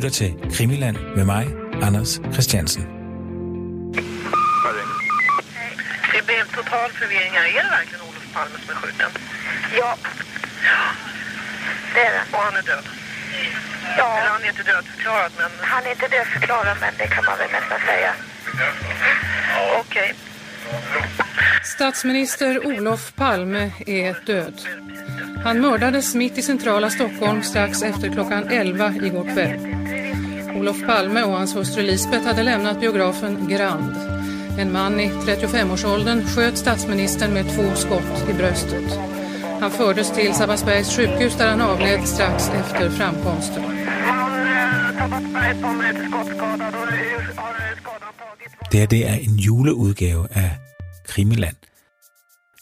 lytter til Krimiland med mig, Anders Christiansen. Det blev total förvirring här. Är det verkligen Olof Palme som är skjuten? Ja. Det är det. Och han är död? Ja, Eller han är inte dödförklarad, men han är inte dödförklarad men det kan man väl nästan säga. okej. Statsminister Olof Palme är död. Han mördades mitt i centrala Stockholm strax efter klockan 11 igår kväll. Olof Palme och hans hustru Lisbeth hade lämnat biografen Grand. En man i 35-årsåldern sköt statsministern med två skott i bröstet. Han fördes till Sabbatsbergs sjukhus där han avled strax efter framkomsten. Det her det er en juleudgave af Krimiland.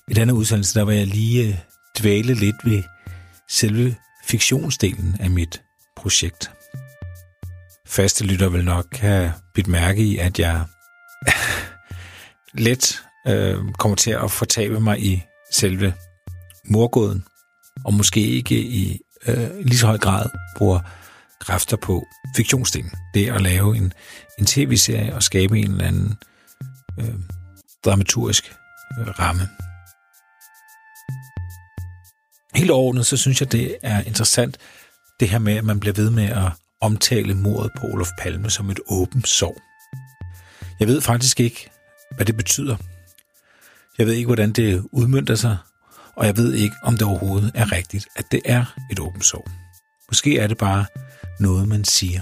I denne udsendelse der var jeg lige øh, dvæle lidt ved selve fiktionsdelen af mit projekt. Faste lytter vil nok have bidt mærke i, at jeg let øh, kommer til at fortabe mig i selve morgåden, og måske ikke i øh, lige så høj grad bruger kræfter på fiktionsdelen. Det at lave en, en tv-serie og skabe en eller anden øh, dramaturgisk øh, ramme. Helt overordnet, så synes jeg, det er interessant, det her med, at man bliver ved med at omtale mordet på Olof Palme som et åbent sår. Jeg ved faktisk ikke, hvad det betyder. Jeg ved ikke, hvordan det udmyndter sig, og jeg ved ikke, om det overhovedet er rigtigt, at det er et åbent sår. Måske er det bare noget, man siger.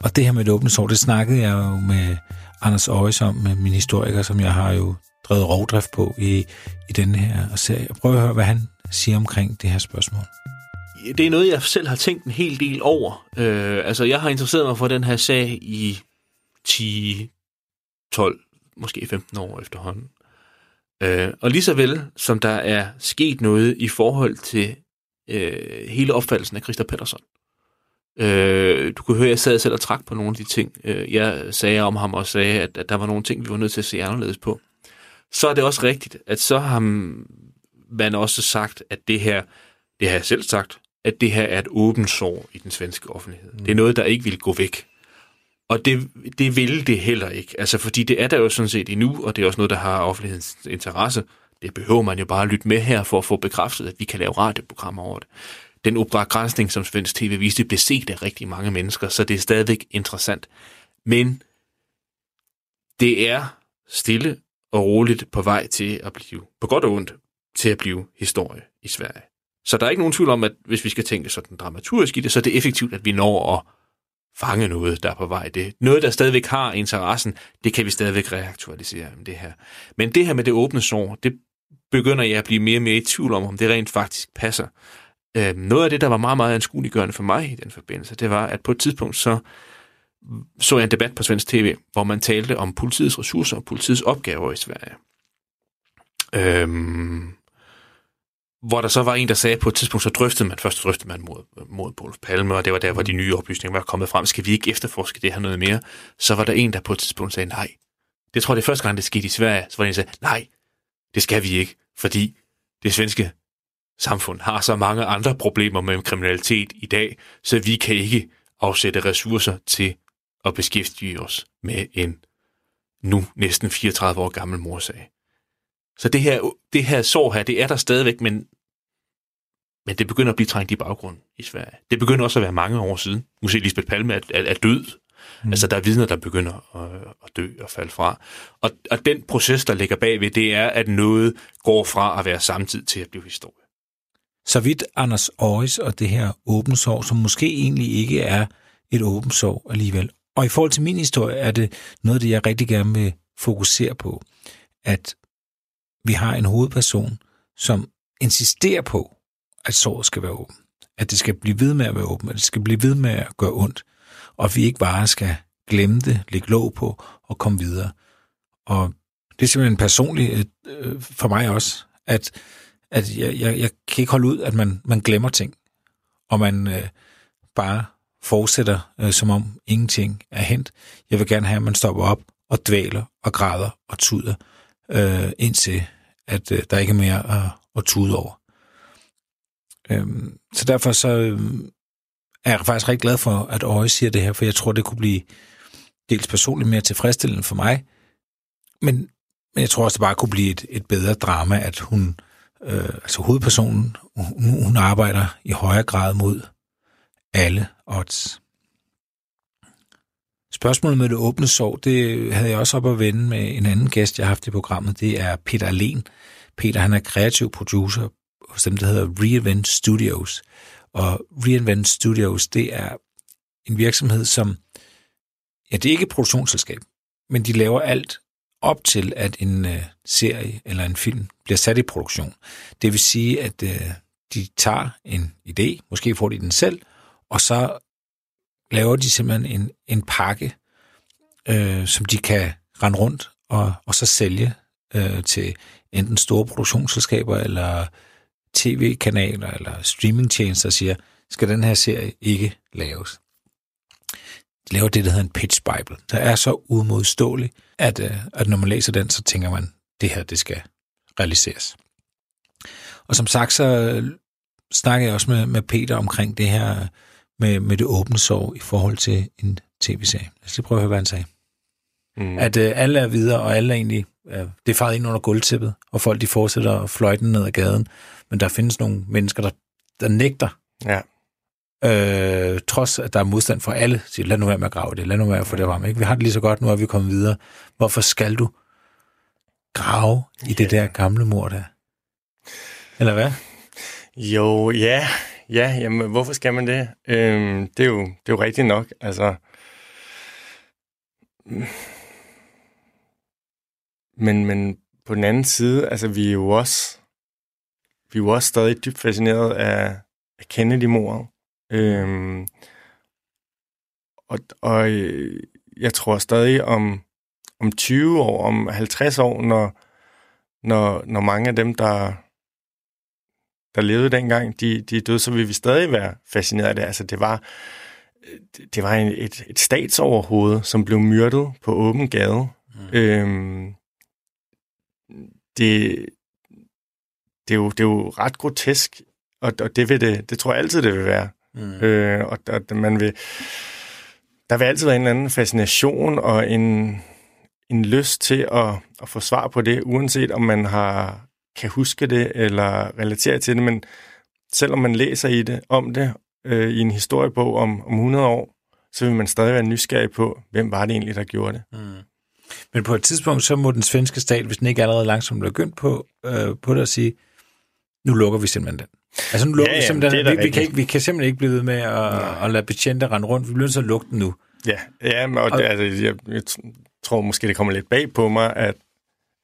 Og det her med et åbent sår, det snakkede jeg jo med Anders Øjes om, med min historiker, som jeg har jo drevet rovdrift på i, i denne her serie. Prøv at høre, hvad han siger omkring det her spørgsmål det er noget, jeg selv har tænkt en hel del over. Øh, altså, jeg har interesseret mig for den her sag i 10, 12, måske 15 år efterhånden. Øh, og lige så vel som der er sket noget i forhold til øh, hele opfattelsen af Christa Pettersson. Øh, du kunne høre, at jeg sad selv og trak på nogle af de ting, øh, jeg sagde om ham, og sagde, at, at der var nogle ting, vi var nødt til at se anderledes på. Så er det også rigtigt, at så har man også sagt, at det her, det har jeg selv sagt, at det her er et åbent sår i den svenske offentlighed. Mm. Det er noget, der ikke vil gå væk. Og det, det vil det heller ikke. Altså, fordi det er der jo sådan set endnu, og det er også noget, der har offentlighedens interesse. Det behøver man jo bare at lytte med her, for at få bekræftet, at vi kan lave radioprogrammer over det. Den operagrænsning, som svensk tv viste, blev set af rigtig mange mennesker, så det er stadigvæk interessant. Men det er stille og roligt på vej til at blive, på godt og ondt, til at blive historie i Sverige. Så der er ikke nogen tvivl om, at hvis vi skal tænke sådan dramaturgisk i det, så er det effektivt, at vi når at fange noget, der er på vej. Det noget, der stadigvæk har interessen, det kan vi stadigvæk reaktualisere med det her. Men det her med det åbne sår, det begynder jeg at blive mere og mere i tvivl om, om det rent faktisk passer. Øh, noget af det, der var meget, meget anskueliggørende for mig i den forbindelse, det var, at på et tidspunkt så så jeg en debat på svensk tv, hvor man talte om politiets ressourcer og politiets opgaver i Sverige. Øhm, hvor der så var en, der sagde, at på et tidspunkt, så drøftede man, først drøftede man mod, mod Olof Palme, og det var der, hvor de nye oplysninger var kommet frem. Skal vi ikke efterforske det her noget mere? Så var der en, der på et tidspunkt sagde, nej. Det tror jeg, det er første gang, det skete i Sverige. Så var der en, der sagde, nej, det skal vi ikke, fordi det svenske samfund har så mange andre problemer med kriminalitet i dag, så vi kan ikke afsætte ressourcer til at beskæftige os med en nu næsten 34 år gammel morsag. Så det her, det her sår her, det er der stadigvæk, men, men det begynder at blive trængt i baggrunden i Sverige. Det begynder også at være mange år siden. Nu ser Lisbeth Palme er, er, er død. Mm. Altså, der er vidner, der begynder at, at dø og falde fra. Og, og den proces, der ligger bagved, det er, at noget går fra at være samtid til at blive historie. Så vidt Anders Øjes og det her åbent sår, som måske egentlig ikke er et åbent sår alligevel. Og i forhold til min historie, er det noget det, jeg rigtig gerne vil fokusere på. At vi har en hovedperson, som insisterer på, at såret skal være åben. At det skal blive ved med at være åben, at det skal blive ved med at gøre ondt. Og at vi ikke bare skal glemme det, lægge låg på og komme videre. Og det er simpelthen personligt øh, for mig også, at, at jeg, jeg, jeg kan ikke holde ud, at man, man glemmer ting. Og man øh, bare fortsætter, øh, som om ingenting er hent. Jeg vil gerne have, at man stopper op og dvæler og græder og tuder, øh, indtil at øh, der ikke er mere at, at tude over. Øhm, så derfor så øhm, er jeg faktisk rigtig glad for, at Øje siger det her, for jeg tror, det kunne blive dels personligt mere tilfredsstillende for mig, men, men jeg tror også, det bare kunne blive et, et bedre drama, at hun, øh, altså hovedpersonen, hun, hun arbejder i højere grad mod alle odds. Spørgsmålet med det åbne sår, det havde jeg også op at vende med en anden gæst, jeg har haft i programmet. Det er Peter Alen. Peter, han er kreativ producer hos dem, der hedder Reinvent Studios. Og Reinvent Studios, det er en virksomhed, som, ja, det er ikke et produktionsselskab, men de laver alt op til, at en øh, serie eller en film bliver sat i produktion. Det vil sige, at øh, de tager en idé, måske får de den selv, og så laver de simpelthen en, en pakke, øh, som de kan rende rundt og, og så sælge øh, til enten store produktionsselskaber eller tv-kanaler eller streamingtjenester, siger, skal den her serie ikke laves. De laver det, der hedder en pitch bible, der er så udmodståelig, at, øh, at når man læser den, så tænker man, det her, det skal realiseres. Og som sagt, så øh, snakker jeg også med, med Peter omkring det her med, med det åbne sår i forhold til en tv-serie. Lad os lige prøve at høre, hvad han sagde. Mm. At øh, alle er videre, og alle er egentlig, øh, det er faret ind under gulvtæppet, og folk de fortsætter at fløjte ned ad gaden, men der findes nogle mennesker, der, der nægter, Ja. øh, trods at der er modstand fra alle, siger, lad nu være med at grave det, lad nu være få det varme. Ikke? Vi har det lige så godt, nu er vi kommet videre. Hvorfor skal du grave i det der gamle mor der? Eller hvad? Jo, ja. Ja, jamen, hvorfor skal man det? Øhm, det, er jo, det er jo rigtigt nok. Altså, men, men på den anden side, altså, vi er jo også, vi jo også stadig dybt fascineret af, af Kennedy-mordet. Øhm, og, og øh, jeg tror stadig om, om 20 år, om 50 år, når, når, når mange af dem, der, der levede dengang, de, de døde, så vil vi stadig være fascineret af det. Altså, det var, det, det var en, et, et statsoverhoved, som blev myrdet på åben gade. Mm. Øhm, det, det, er jo, det er jo ret grotesk, og, og det, vil det, det tror jeg altid, det vil være. Mm. Øh, og, og man vil, der vil altid være en eller anden fascination og en, en lyst til at, at få svar på det, uanset om man har kan huske det eller relatere til det, men selvom man læser i det om det øh, i en historiebog om, om 100 år, så vil man stadig være nysgerrig på, hvem var det egentlig, der gjorde det. Mm. Men på et tidspunkt, så må den svenske stat, hvis den ikke allerede langsomt er begyndt på, øh, på det at sige, nu lukker vi simpelthen den. Altså nu lukker Ja, vi simpelthen den. Vi, vi, kan ikke, vi kan simpelthen ikke blive ved med at, at lade betjente rende rundt. Vi bliver nødt til at lukke den nu. Ja, ja men, og, og, det, altså, jeg, jeg tror måske, det kommer lidt bag på mig, at,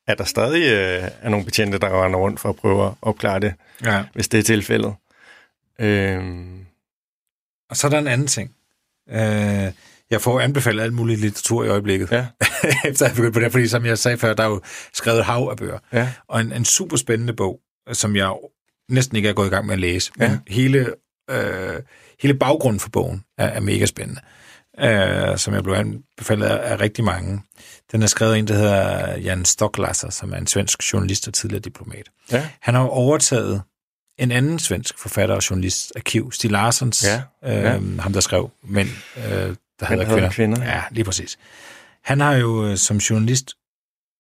at der stadig øh, er nogle betjente, der render rundt for at prøve at opklare det, Ja. hvis det er tilfældet. Øhm, Og så er der en anden ting. Øh, jeg får anbefalet alt muligt litteratur i øjeblikket, ja, efter jeg begyndte på det, fordi som jeg sagde før, der er jo skrevet et hav af bøger. ja, Og en, en super spændende bog, som jeg næsten ikke er gået i gang med at læse. Ja. Men hele, øh, hele baggrunden for bogen er, er mega spændende. Øh, som jeg blev anbefalet af, af rigtig mange. Den er skrevet af en, der hedder Jan Stocklasser, som er en svensk journalist og tidligere diplomat. ja, Han har overtaget en anden svensk forfatter og journalist arkiv, Stig Larsens, Ja, øh, ja. ham der skrev Mænd, øh, der hedder kvinder. kvinder. Ja, lige præcis. Han har jo øh, som journalist,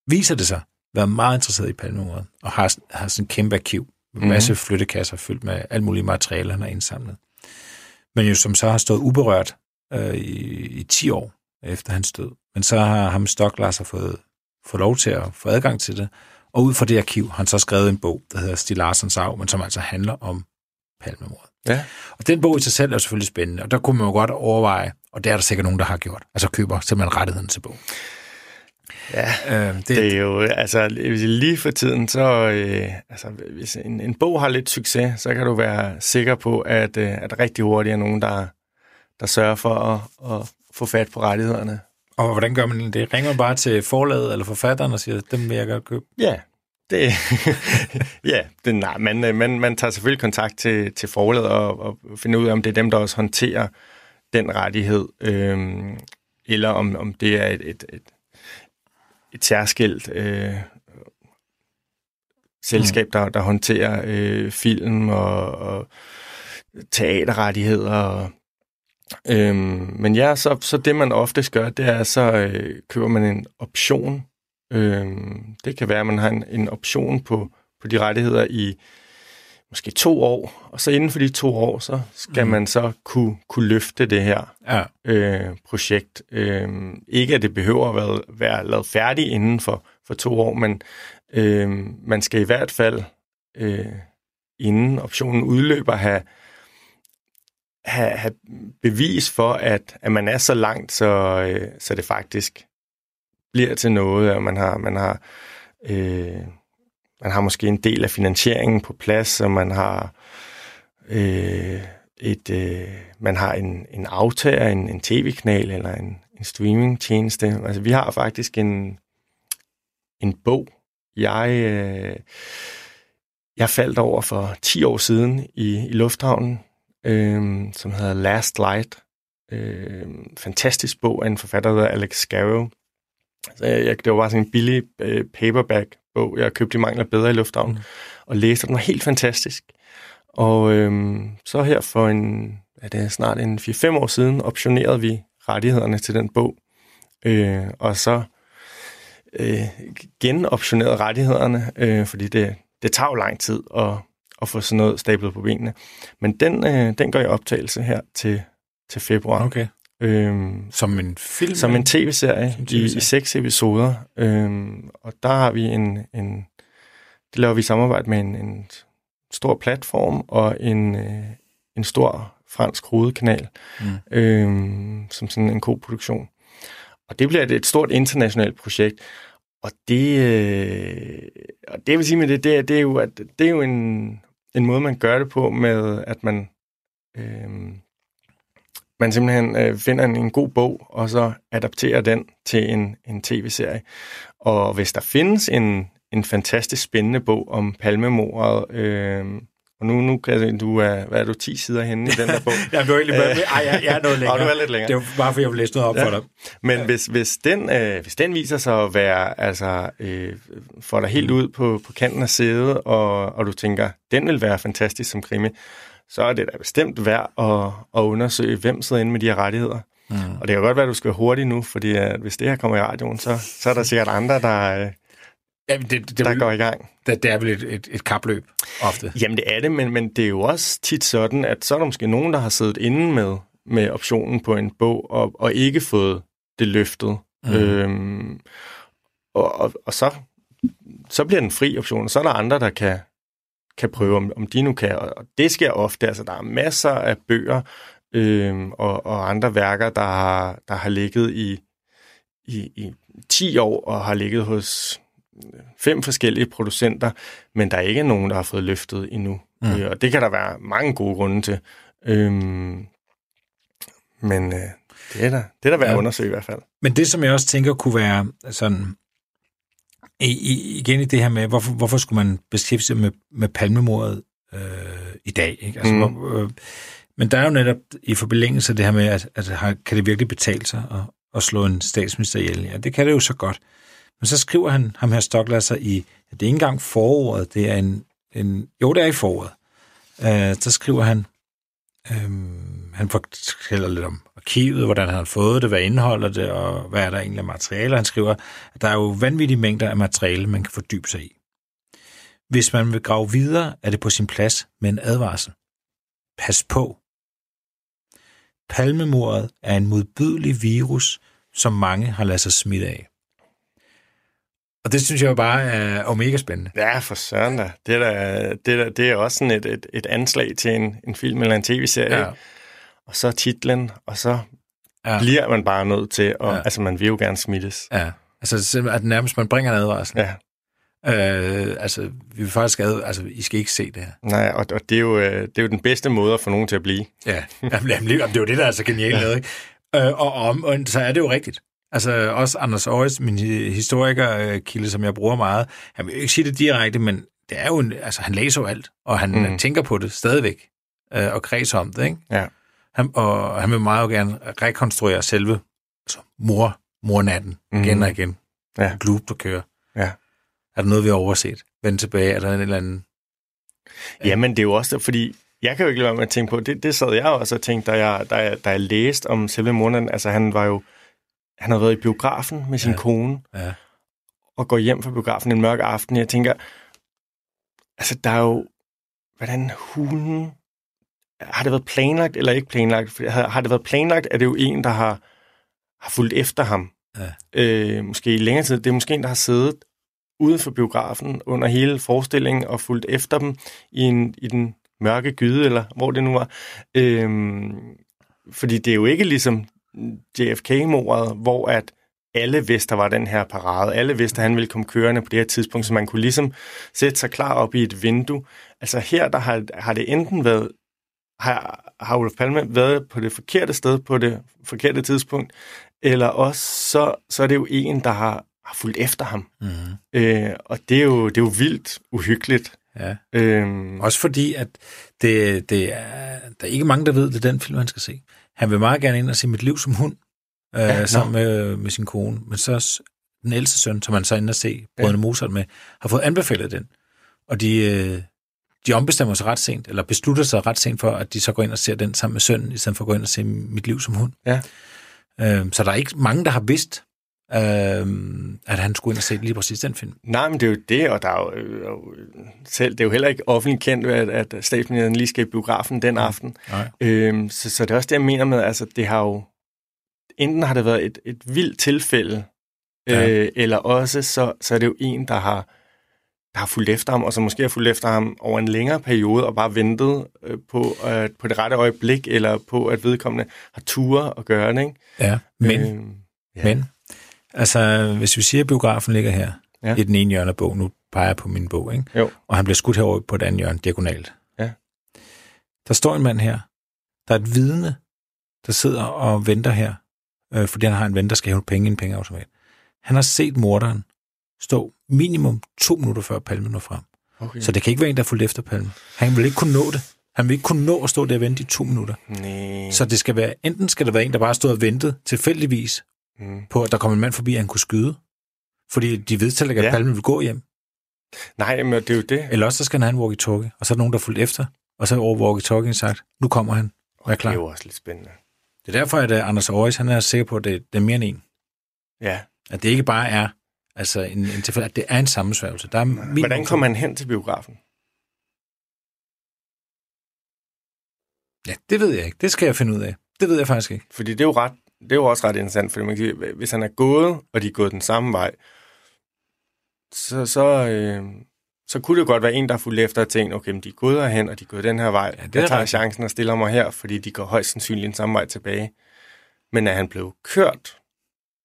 viser det sig, været meget interesseret i palmemordet, og har, har sådan en kæmpe arkiv, en Mhm. masse flyttekasser fyldt med alt muligt materiale, han har indsamlet. Men jo som så har stået uberørt øh, i, i 10 år efter hans død. Men så har ham Stocklasser fået, fået lov til at få adgang til det, og ud fra det arkiv har han så skrevet en bog, der hedder Stig Larsens Arv, men som altså handler om palmemordet. ja. Og den bog i sig selv er selvfølgelig spændende, og der kunne man jo godt overveje, og det er der sikkert nogen, der har gjort, altså køber simpelthen rettigheden til bogen. Ja. Øh, det, Det er jo, altså lige for tiden, så øh, altså, hvis en, en bog har lidt succes, så kan du være sikker på, at, øh, at rigtig hurtigt er nogen, der, der sørger for at, at få fat på rettighederne. Og hvordan gør man det? Ringer man bare til forlaget eller forfatteren og siger, dem vil jeg godt købe? Ja, det, ja, det, nej, man, øh, man, man tager selvfølgelig kontakt til, til forlaget og, og finder ud af, om det er dem, der også håndterer den rettighed, øhm, eller om, om det er et, et, et, et særskilt øh, selskab, der, der håndterer øh, film og, og teaterrettigheder og Øhm, men ja, så, så det man oftest gør, det er, så øh, køber man en option. Øhm, det kan være, at man har en, en option på, på de rettigheder i måske to år, og så inden for de to år, så skal mm. man så kunne, kunne løfte det her Ja. øh, projekt. Øh, ikke at det behøver at være, være lavet færdigt inden for, for to år, men øh, man skal i hvert fald øh, inden optionen udløber have, have, have bevis for, at, at man er så langt, så, øh, så det faktisk bliver til noget, og man har, man har øh, man har måske en del af finansieringen på plads, og man har øh, et, øh, man har en, en aftager, en, en tv-kanal eller en, en streamingtjeneste. Altså, vi har faktisk en, en bog, jeg, øh, jeg faldt over for 10 år siden i, i lufthavnen, øh, som hedder Last Light. Øh, fantastisk bog af en forfatter, der hedder Alex Scarrow. Så jeg, det var bare sådan en billig øh, paperback-bog, jeg købte i mangel af bedre i lufthavnen, mm. og læste, den var helt fantastisk. Og øhm, så her for en, er det snart en 4-5 år siden, optionerede vi rettighederne til den bog, øh, og så øh, genoptionerede rettighederne, øh, fordi det, det tager jo lang tid at, at få sådan noget stablet på benene. Men den, øh, den går i optagelse her til, til februar. Okay. Øhm, Som en film? som en tv-serie Som en i, TV-serie. i seks episoder. Øhm, og der har vi en, en... Det laver vi i samarbejde med en, en stor platform og en, øh, en stor fransk rodekanal, Mm. øhm, som sådan en koproduktion. Og det bliver et, et stort internationalt projekt. Og det, øh, og det vil sige med det, det, er, det er jo, at det er jo en, en måde, man gør det på med, at man, øh, man simpelthen øh, finder en, en god bog, og så adapterer den til en, en tv-serie. Og hvis der findes en, en fantastisk spændende bog om palmemordet, øh, og nu, nu kan jeg, du er, hvad er du, 10 sider henne i den der bog? Du er egentlig med. Ej, jeg, jeg er noget længere. Nå, du er lidt længere. Det var bare, fordi jeg ville læse noget op Ja. for dig. Men ja. hvis, hvis, den, øh, hvis den viser sig at være, altså, øh, får dig helt ud på, på kanten af sædet, og, og du tænker, den vil være fantastisk som krimi, så er det da bestemt værd at, at undersøge, hvem sidder inde med de her rettigheder. Mm. Og det kan godt være, at du skal være hurtig nu, fordi at hvis det her kommer i radioen, så, så er der sikkert andre, der, øh, Ja, det, det, der vil, går i gang. det, det er vel et, et, et kapløb, ofte. Jamen det er det, men, men det er jo også tit sådan, at så er der måske nogen, der har siddet inde med, med optionen på en bog, og, og ikke fået det løftet. Mm. Øhm, og, og, og så, så bliver den fri option, og så er der andre, der kan, kan prøve, om, om de nu kan. Og det sker ofte. Altså, der er masser af bøger øhm, og, og andre værker, der har, der har ligget i, i, i 10 år og har ligget hos fem forskellige producenter, men der er ikke nogen, der har fået løftet endnu. Mm. Øh, og det kan der være mange gode grunde til. Øhm, men øh, det er der, det er der værd at Ja. undersøge i hvert fald. Men det, som jeg også tænker kunne være sådan, i, i, igen i det her med, hvorfor, hvorfor skulle man beskæftige sig med, med palmemordet øh, i dag? Ikke? Altså, Mm. hvor, øh, men der er jo netop i forbindelse det her med, at, at har, kan det virkelig betale sig at, at slå en statsminister ihjel? Ja, det kan det jo så godt. Men så skriver han, ham her Stoklasser, i, ja, det er ikke engang forordet, det er en, en jo, det er i forordet. Øh, så skriver han, Øhm, han fortæller lidt om arkivet, hvordan han har fået det, hvad indeholder det, og hvad er der egentlig af materiale. Han skriver, at der er jo vanvittige mængder af materiale, man kan fordybe sig i. Hvis man vil grave videre, er det på sin plads med en advarsel. Pas på. Palmemordet er en modbydelig virus, som mange har ladet sig smitte af. Og det synes jeg jo bare er omega spændende. Ja, for søren da. Det er, da, det er, da, det er også sådan et, et, et anslag til en, en film eller en tv-serie. Ja. Og så titlen, og så Ja. bliver man bare nødt til, og Ja. altså man vil jo gerne smittes. Ja, altså at nærmest man bringer en advarsel. Ja. Øh, altså, vi vil faktisk ad, altså, I skal ikke se det her. Nej, og, og det, er jo, øh, det er jo den bedste måde at få nogen til at blive. Ja, jamen, jamen, det er jo det, der er så genialt. Ja. Ikke? Øh, og, om, og så er det jo rigtigt. Altså også Anders Aarhus, min hi- historikerkilde, som jeg bruger meget, han vil jo ikke sige det direkte, men det er jo en, altså, han læser jo alt, og han. Mm. tænker på det stadigvæk, øh, og kredser om det. Ikke? Ja. Han, og han vil meget gerne rekonstruere selve altså, mor, mornatten igen Mhm. og igen. Ja. Gloop, der kører. Ja. Er der noget, vi har overset? Vend tilbage, er der en eller anden... Jamen, det er jo også, fordi jeg kan jo ikke lade være med at tænke på, det, det sad jeg også og tænkte, da jeg, da jeg, da jeg læste om selve måneden, altså han var jo, han havde været i biografen med sin ja. kone, Ja. og går hjem fra biografen en mørk aften. Jeg tænker, altså der er jo, hvordan hulen, har det været planlagt eller ikke planlagt? For Har, har det været planlagt, er det jo en, der har, har fulgt efter ham. Ja. Øh, måske i længere tid. Det er måske en, der har siddet ude for biografen under hele forestillingen og fulgt efter dem i, en, i den mørke gyde, eller hvor det nu var. Øhm, fordi det er jo ikke ligesom JFK-mordet, hvor at alle vidste, der var den her parade. Alle vidste, at han ville komme kørende på det her tidspunkt, så man kunne ligesom sætte sig klar op i et vindue. Altså her, der har, har det enten været, har, har Olof Palme været på det forkerte sted på det forkerte tidspunkt, eller også så, så er det jo en, der har, har fulgt efter ham. Mm-hmm. Øh, og det er, jo, det er jo vildt uhyggeligt. ja. Øhm, Også fordi, at det, det er, der er ikke mange, der ved, det er den film, han skal se. Han vil meget gerne ind og se Mit liv som hund, øh, Ja, sammen med, med sin kone. Men så den ældste søn, som han så ind og se, Brødrene ja. Mozart med, har fået anbefalet den. Og de, øh, de ombestemmer sig ret sent, eller beslutter sig ret sent for, at de så går ind og ser den sammen med sønnen, i stedet for at gå ind og se Mit liv som hund. Ja. Øh, så der er ikke mange, der har vidst, øh, at han skulle ind og se lige præcis den film. Nej, men det er jo det, og der er jo, øh, jo selv, det er jo heller ikke offentligt kendt, at, at statsministeren lige skal i biografen den aften. Nej. Øhm, så, så det er også det, jeg mener med, altså det har jo, enten har det været et, et vildt tilfælde, Ja. øh, eller også så, så er det jo en, der har, der har fulgt efter ham, og som måske har fulgt efter ham over en længere periode, og bare ventet øh, på, at, på det rette øjeblik, eller på, at vedkommende har ture at gøre det. Ikke? Ja, men... Øhm, ja. Men, altså, hvis vi siger, at biografen ligger her, Ja. i den ene hjørne af bog, nu peger jeg på min bog, ikke? Jo. og han bliver skudt herover på et andet hjørne, diagonalt. Ja. Der står en mand her, der er et vidne, der sidder og venter her, øh, fordi han har en ven, der skal hæve penge i en pengeautomat. Han har set morderen stå minimum to minutter før Palme når frem. Okay. Så det kan ikke være en, der er fulgt efter Palme. Han vil ikke kunne nå det. Han vil ikke kunne nå at stå der og vente i to minutter. Nej. Så det skal være, enten skal det være en, der bare stod og ventede tilfældigvis Mm. på, at der kom en mand forbi, han kunne skyde. Fordi de vedtager ikke, at Ja. ja. Palme vil gå hjem. Nej, men det er jo det. Eller også så skal han have en walkie-talkie, og så er der nogen, der er fulgt efter. Og så er over walkie-talkien sagt, nu kommer han. Vær klar. Det er jo også lidt spændende. Det er derfor, at uh, Anders Aarhus, han er sikker på, at det, det er mere end en. Ja. At det ikke bare er altså en, en tilfælde, at det er en sammensværgelse. Der er Hvordan kommer han hen til biografen? Ja, det ved jeg ikke. Det skal jeg finde ud af. Det ved jeg faktisk ikke. Fordi det er jo, ret, det er jo også ret interessant, fordi man kan sige, hvis han er gået, og de er gået den samme vej, så, så, øh, så kunne det godt være en, der har fulgt efter og tænkt, okay, men de er gået herhen, og de er gået den her vej. Ja, det jeg tager rigtigt. chancen og stiller mig her, fordi de går højst sandsynligt den samme vej tilbage. Men er han blevet kørt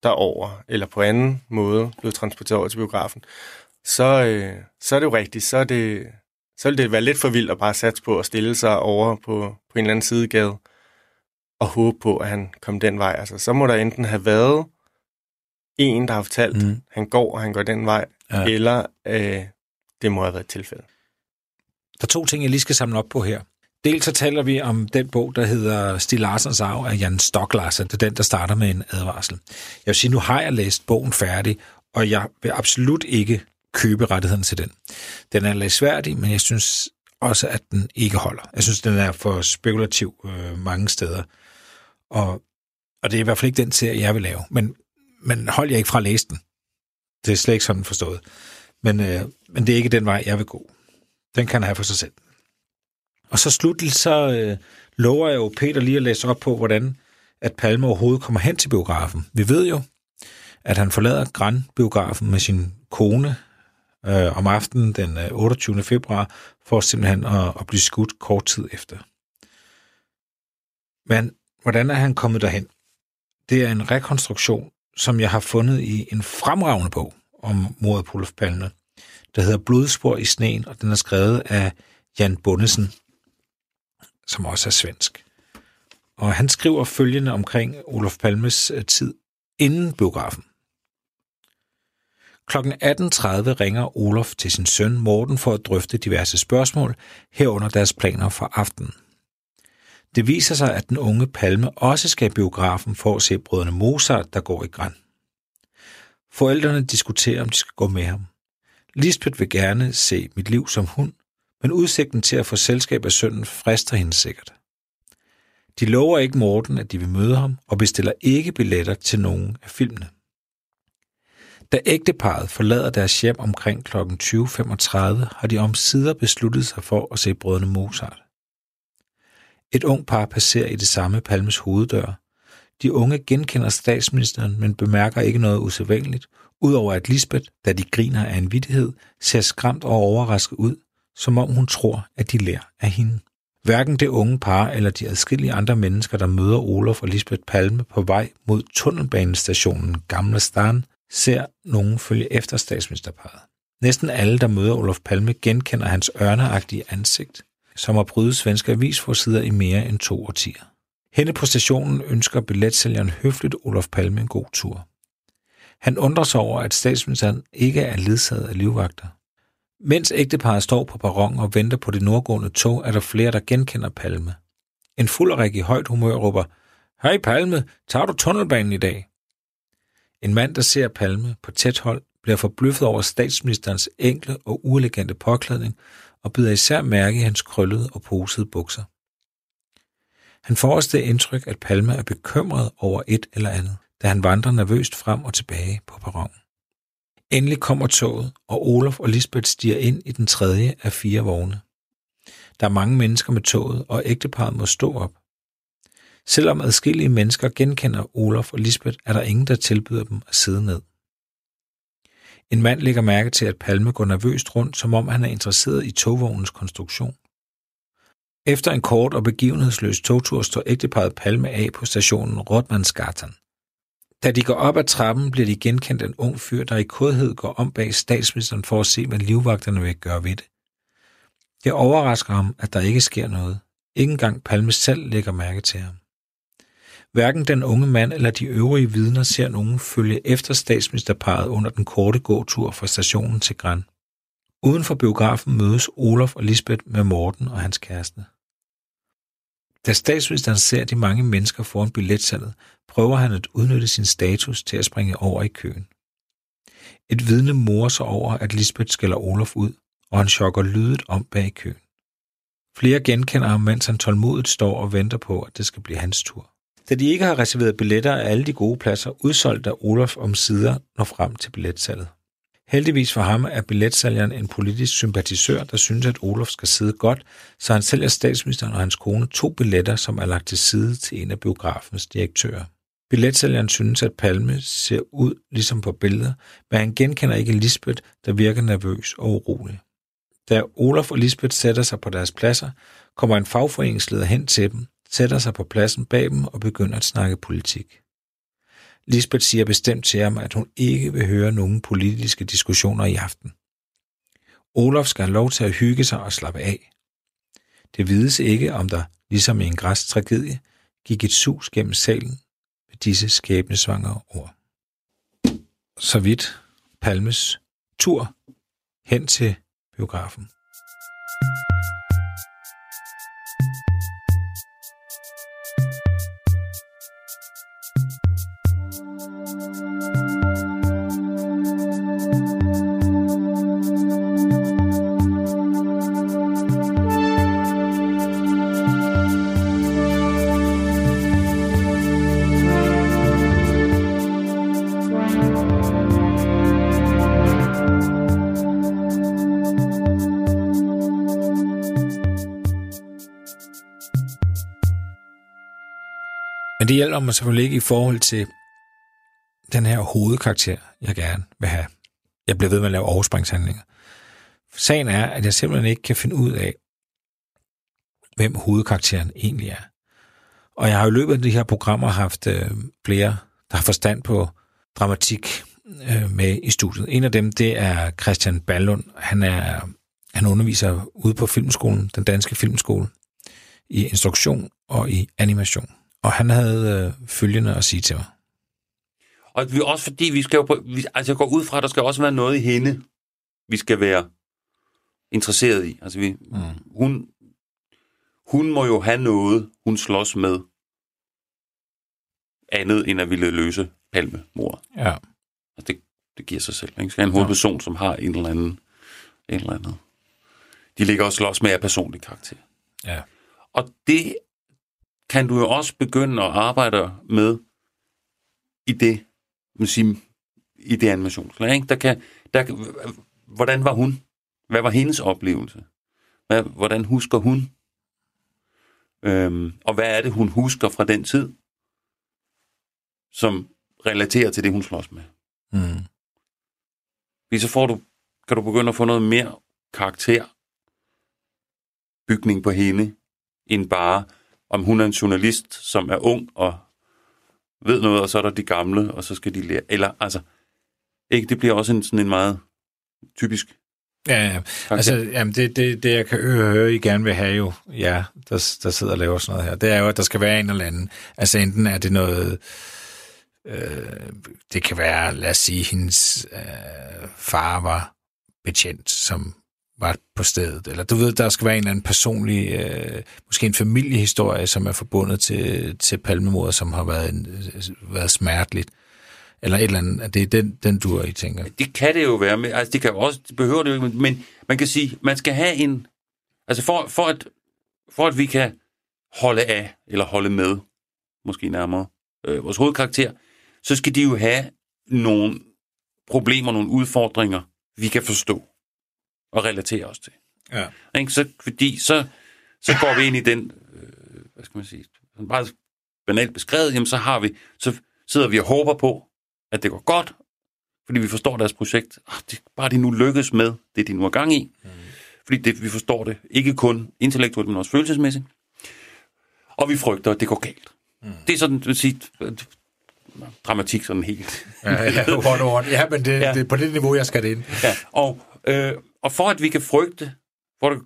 derover eller på anden måde blevet transporteret over til biografen, så, øh, så er det jo rigtigt. Så, er det, så vil det være lidt for vildt at bare satse på at stille sig over på, på en eller anden sidegade og håbe på, at han kom den vej. Altså, så må der enten have været en, der har fortalt, mm. Han går, og han går den vej. Ja. eller øh, det må have været et tilfælde. Der er to ting, jeg lige skal samle op på her. Dels så taler vi om den bog, der hedder Stig Larsens arv af Jan Stocklassen. Det er den, der starter med en advarsel. Jeg vil sige, nu har jeg læst bogen færdig, og jeg vil absolut ikke købe rettigheden til den. Den er læsværdig, men jeg synes også, at den ikke holder. Jeg synes, den er for spekulativ øh, mange steder. Og, og det er i hvert fald ikke den serie, jeg vil lave. Men, men hold jeg ikke fra at læse den. Det er slet ikke sådan forstået. Men, øh, men det er ikke den vej, jeg vil gå. Den kan han have for sig selv. Og så slutligt, så øh, lover jeg jo Peter lige at læse op på, hvordan at Palme overhovedet kommer hen til biografen. Vi ved jo, at han forlader Grand-biografen med sin kone øh, om aftenen den øh, 28. februar, for simpelthen at, at blive skudt kort tid efter. Men hvordan er han kommet derhen? Det er en rekonstruktion, som jeg har fundet i en fremragende bog om mordet på Olof Palme, der hedder Blodspor i sneen, og den er skrevet af Jan Bundesen, som også er svensk. Og han skriver følgende omkring Olof Palmes øh, tid inden biografen. Klokken 18.30 ringer Olof til sin søn Morten for at drøfte diverse spørgsmål, herunder deres planer for aftenen. Det viser sig, at den unge Palme også skal i biografen for at se brødrene Mozart, der går i græn. Forældrene diskuterer, om de skal gå med ham. Lisbeth vil gerne se Mit liv som hund, men udsigten til at få selskab af sønnen frister hende sikkert. De lover ikke Morten, at de vil møde ham, og bestiller ikke billetter til nogen af filmene. Da ægteparet forlader deres hjem omkring kl. 20.35, har de om sider besluttet sig for at se brødrene Mozart. Et ung par passerer i det samme Palmes hoveddør. De unge genkender statsministeren, men bemærker ikke noget usædvanligt, udover at Lisbeth, da de griner af en vittighed, ser skræmt og overrasket ud, som om hun tror, at de lærer af hende. Hverken det unge par eller de adskillige andre mennesker, der møder Olof og Lisbeth Palme på vej mod tunnelbanestationen Gamle Stan, ser nogen følge efter statsministerparet. Næsten alle, der møder Olof Palme, genkender hans ørneagtige ansigt, som har brydet svenske avisforsider i mere end to årtier. Henne på stationen ønsker billetsælgeren høfligt Olof Palme en god tur. Han undrer sig over, at statsministeren ikke er ledsaget af livvagter. Mens ægteparret står på perron og venter på det nordgående tog, er der flere, der genkender Palme. En fulderik i højt humør råber, Hej Palme, tager du tunnelbanen i dag? En mand, der ser Palme på tæt hold, bliver forbløffet over statsministerens enkle og uelegante påklædning og byder især mærke i hans krøllede og posede bukser. Han får også det indtryk, at Palme er bekymret over et eller andet, da han vandrer nervøst frem og tilbage på perronen. Endelig kommer toget, og Olof og Lisbeth stiger ind i den tredje af fire vogne. Der er mange mennesker med toget, og ægteparret må stå op. Selvom adskillige mennesker genkender Olof og Lisbeth, er der ingen, der tilbyder dem at sidde ned. En mand lægger mærke til, at Palme går nervøst rundt, som om han er interesseret i togvognens konstruktion. Efter en kort og begivenhedsløs togtur står ægteparret Palme af på stationen Rotmansgatan. Da de går op ad trappen, bliver de genkendt en ung fyr, der i kodhed går om bag statsministeren for at se, hvad livvagterne vil gøre ved det. Det overrasker ham, at der ikke sker noget. Ikke engang Palme selv lægger mærke til ham. Hverken den unge mand eller de øvrige vidner ser nogen følge efter statsministerparet under den korte gåtur fra stationen til Gran. Uden for biografen mødes Olof og Lisbeth med Morten og hans kæreste. Da statsministeren ser de mange mennesker foran billetsalget, prøver han at udnytte sin status til at springe over i køen. Et vidne morer sig over, at Lisbeth skælder Olof ud, og han chokker lydet om bag køen. Flere genkender ham, mens han tålmodigt står og venter på, at det skal blive hans tur. Da de ikke har reserveret billetter af alle de gode pladser, udsolgt da Olof om sider når frem til billetsalget. Heldigvis for ham er billetsælgeren en politisk sympatisør, der synes, at Olof skal sidde godt, så han sælger statsministeren og hans kone to billetter, som er lagt til side til en af biografens direktører. Billetsælgeren synes, at Palme ser ud ligesom på billeder, men han genkender ikke Lisbeth, der virker nervøs og urolig. Da Olof og Lisbeth sætter sig på deres pladser, kommer en fagforeningsleder hen til dem, sætter sig på pladsen bag dem og begynder at snakke politik. Lisbeth siger bestemt til ham, at hun ikke vil høre nogen politiske diskussioner i aften. Olof skal have lov til at hygge sig og slappe af. Det vides ikke, om der, ligesom i en græs tragedie, gik et sus gennem salen med disse skæbnesvangre ord. Så vidt Palmes tur hen til biografen. Men det hjælper mig selvfølgelig ikke i forhold til den her hovedkarakter, jeg gerne vil have. Jeg bliver ved med at lave overspringshandlinger. Sagen er, at jeg simpelthen ikke kan finde ud af, hvem hovedkarakteren egentlig er. Og jeg har i løbet af de her programmer haft øh, flere, der har forstand på dramatik øh, med i studiet. En af dem, det er Christian Ballund. Han, er, han underviser ude på filmskolen, den danske filmskole, i instruktion og i animation. Og han havde øh, følgende at sige til mig. Og vi, også fordi vi skal jo på, vi, altså jeg går ud fra, at der skal også være noget i hende, vi skal være interesseret i. Altså vi, mm. hun, hun må jo have noget, hun slås med, andet end at ville løse palmemor. Ja. Altså det, det giver sig selv. Ikke? Skal en hovedperson, som har en eller anden, en eller anden de ligger og slås med af personlig karakter. Ja. Og det kan du jo også begynde at arbejde med i det, man siger, i det animationslag. Ikke? Der kan, der, hvordan var hun? Hvad var hendes oplevelse? Hvad, hvordan husker hun? Øhm, og hvad er det, hun husker fra den tid, som relaterer til det, hun slås med? Mm. Fordi så får du, kan du begynde at få noget mere karakter, bygning på hende, end bare, om hun er en journalist, som er ung og ved noget, og så er der de gamle, og så skal de lære. Eller, altså, ikke, det bliver også en, sådan en meget typisk Ja, ja. Altså, jamen det, det, det, jeg kan høre, høre, I gerne vil have jo, ja, der, der sidder og laver sådan noget her, det er jo, at der skal være en eller anden. Altså enten er det noget, øh, det kan være, lad os sige, hendes øh, far var betjent, som var på stedet. Eller du ved, der skal være en eller anden personlig, øh, måske en familiehistorie, som er forbundet til, til palmemordet, som har været, en, øh, været smerteligt. Eller et eller andet, at det er den, den dur, I tænker. Det kan det jo være, men altså det kan også, det behøver det jo ikke, men man kan sige, man skal have en, altså for, for, at, for at vi kan holde af, eller holde med, måske nærmere, øh, vores hovedkarakter, så skal de jo have nogle problemer, nogle udfordringer, vi kan forstå og relatere os til. Ja. Ikke? Så, fordi så, så går vi ind i den, øh, hvad skal man sige, sådan bare banalt beskrevet, jamen så har vi, så sidder vi og håber på, at det går godt, fordi vi forstår deres projekt. Ah, det, bare de nu lykkes med det, de nu er gang i. Mm. Fordi det, vi forstår det ikke kun intellektuelt, men også følelsesmæssigt. Og vi frygter, at det går galt. Mm. Det er sådan, at sige, dramatik sådan helt. Ja, ja, one on ja men det, ja. det er på det niveau, jeg skal det ind. Ja, og, øh, og for at vi kan frygte, for at det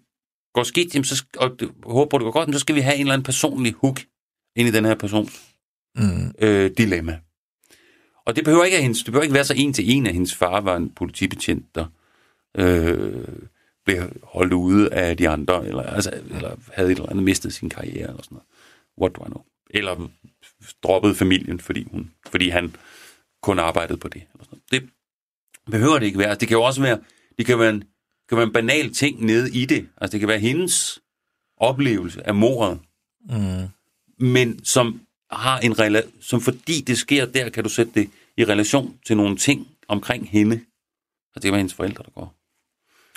går skidt, jamen, så, og det, håber det går godt, jamen, så skal vi have en eller anden personlig hook ind i den her persons Mm. øh, dilemma. Og det behøver ikke, at hendes, det behøver ikke være så en til en, at hendes far var en politibetjent, der øh, blev holdt ude af de andre, eller, altså, eller havde et eller andet mistet sin karriere, eller sådan noget. What do I know? Eller droppede familien, fordi, hun, fordi han kun arbejdede på det. Eller sådan noget. Det behøver det ikke være. Det kan jo også være, det kan være en, kan være en banal ting nede i det. Altså det kan være hendes oplevelse af mordet, Mm. men som har en rela- som fordi det sker der, kan du sætte det i relation til nogle ting omkring hende. Altså det være hendes forældre, der går.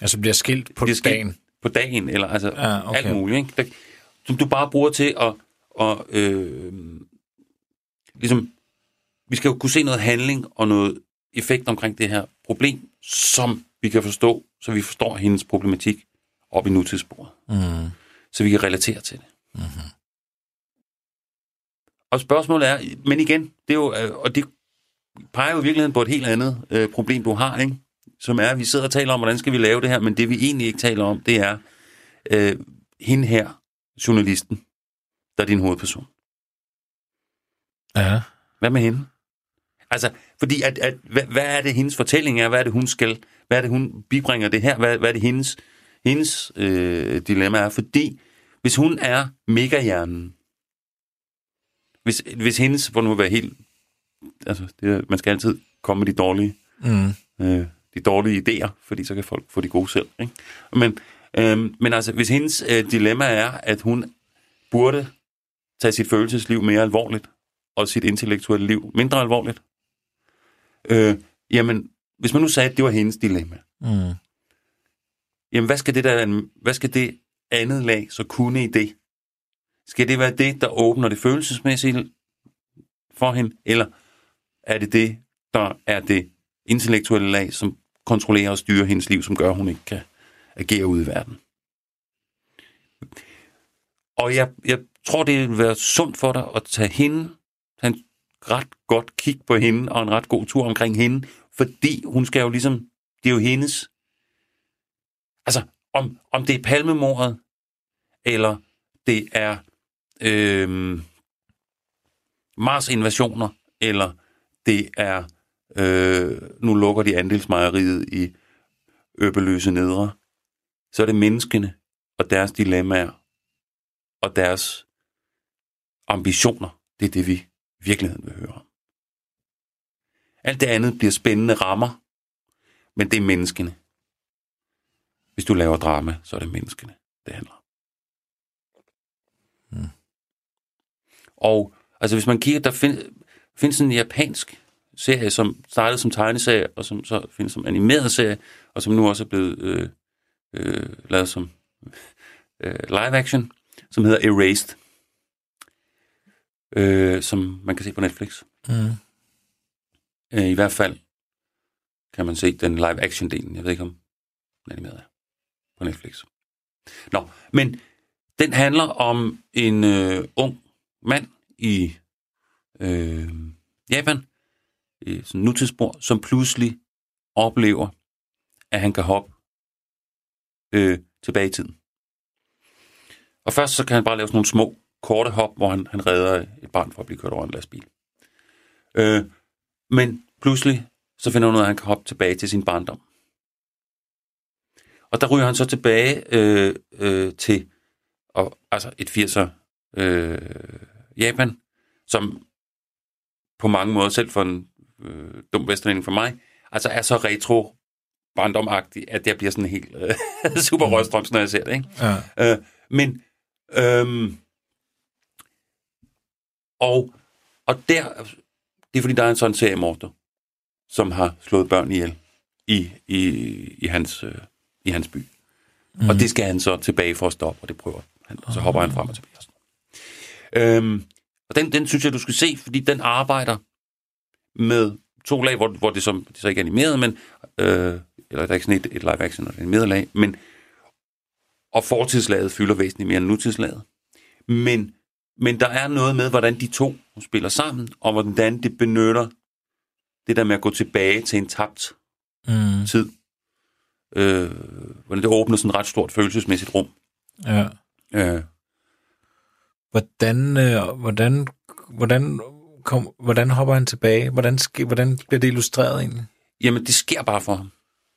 Altså bliver skilt på Det sker dagen. På dagen, eller altså Ah, okay. alt muligt. Ikke? Der, som du bare bruger til at, at øh, ligesom, vi skal jo kunne se noget handling og noget effekt omkring det her problem, som vi kan forstå, så vi forstår hendes problematik op i nutidssporet. Mm. så vi kan relatere til det. Mm-hmm. Og spørgsmålet er, men igen, det er jo, øh, og det peger jo i virkeligheden på et helt andet øh, problem, du har, ikke? som er, at vi sidder og taler om, hvordan skal vi lave det her, men det vi egentlig ikke taler om, det er øh, hende her, journalisten, der er din hovedperson. Ja. Hvad med hende? Altså, fordi at, at, hvad, hvad er det, hendes fortælling er? Hvad er det, hun skal? Hvad er det, hun bibringer det her? Hvad, hvad er det, hendes, hendes øh, dilemma er? Fordi hvis hun er megahjernen, hvis, hvis hendes, hvor nu være helt, altså, det, man skal altid komme med de dårlige, Mm. øh, de dårlige idéer, fordi så kan folk få de gode selv. Ikke? Men, øh, men altså, hvis hendes øh, dilemma er, at hun burde tage sit følelsesliv mere alvorligt, og sit intellektuelle liv mindre alvorligt, øh, jamen, hvis man nu sagde, at det var hendes dilemma, Mm. jamen, hvad skal det, der, hvad skal det andet lag så kunne i det? Skal det være det, der åbner det følelsesmæssige for hende, eller er det det, der er det intellektuelle lag, som kontrollerer og styrer hendes liv, som gør, at hun ikke kan agere ude i verden? Og jeg, jeg tror, det vil være sundt for dig at tage hende, tage en ret godt kig på hende, og en ret god tur omkring hende, fordi hun skal jo ligesom, det er jo hendes, altså om, om det er palmemordet, eller det er øh, Mars-invasioner, eller det er, øh, nu lukker de andelsmejeriet i Øbeløse Nedre, så er det menneskene og deres dilemmaer og deres ambitioner. Det er det, vi virkeligheden vil høre om. Alt det andet bliver spændende rammer, men det er menneskene. hvis du laver drama, så er det menneskene, det handler om. Mm. Og altså hvis man kigger, der find, findes en japansk serie, som startede som tegneserie, og som så findes som animeret serie, og som nu også er blevet øh, øh, lavet som øh, live action, som hedder Erased, øh, som man kan se på Netflix. Mm. Øh, I hvert fald kan man se den live action delen. Jeg ved ikke, om den er animeret er på Netflix. Nå, men den handler om en øh, ung mand i øh, Japan, i sådan en nutidsspor, som pludselig oplever, at han kan hoppe øh, tilbage i tiden. Og først så kan han bare lave sådan nogle små, korte hop, hvor han, han redder et barn for at blive kørt over en lastbil. Øh, men pludselig så finder han ud af, at han kan hoppe tilbage til sin barndom. Og der ryger han så tilbage øh, øh, til og, altså et 80'er øh, Japan, som på mange måder, selv for en øh, dum vesterlænding for mig, altså er så retro barndomagtig, at jeg bliver sådan helt øh, super rødstrøms, når jeg ser det. Ikke? Ja. Øh, men, øhm, og, og der, det er fordi, der er en sådan seriemorder, som har slået børn ihjel i, i, i, hans, øh, i hans by. Mm. Og det skal han så tilbage for at stoppe, og det prøver han. Og så hopper han frem og tilbage. Øhm, og den, den synes jeg, du skal se, fordi den arbejder med to lag, hvor, hvor det, som, det så ikke er animeret, men, øh, eller der er ikke sådan et, et live action et animeret lag, men, og fortidslaget fylder væsentligt mere end nutidslaget. Men, men der er noget med, hvordan de to spiller sammen, og hvordan det benytter det der med at gå tilbage til en tabt Mm. tid. Øh, hvordan det åbner sådan et ret stort følelsesmæssigt rum. ja. Øh, Hvordan, øh, hvordan, hvordan, kom, hvordan hopper han tilbage? Hvordan, ske, hvordan bliver det illustreret egentlig? jamen, det sker bare for ham.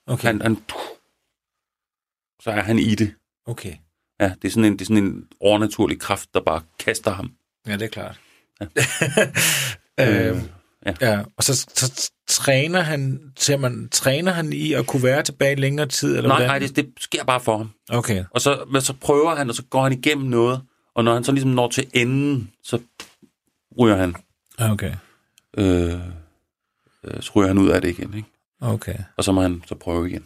Okay. Han, han, så er han i det. okay. Ja, det er sådan en, det er sådan en overnaturlig kraft, der bare kaster ham. Ja, det er klart. Ja. øh, ja. ja. Og så, så træner han, ser man, træner han i at kunne være tilbage længere tid? Eller Nej, hvordan? nej, det, det sker bare for ham. Okay. Og så, men så prøver han, og så går han igennem noget, og når han så ligesom når til enden, så ryger han, Okay. øh, øh, så ryger han ud af det igen, ikke? Okay. Og så må han så prøve igen.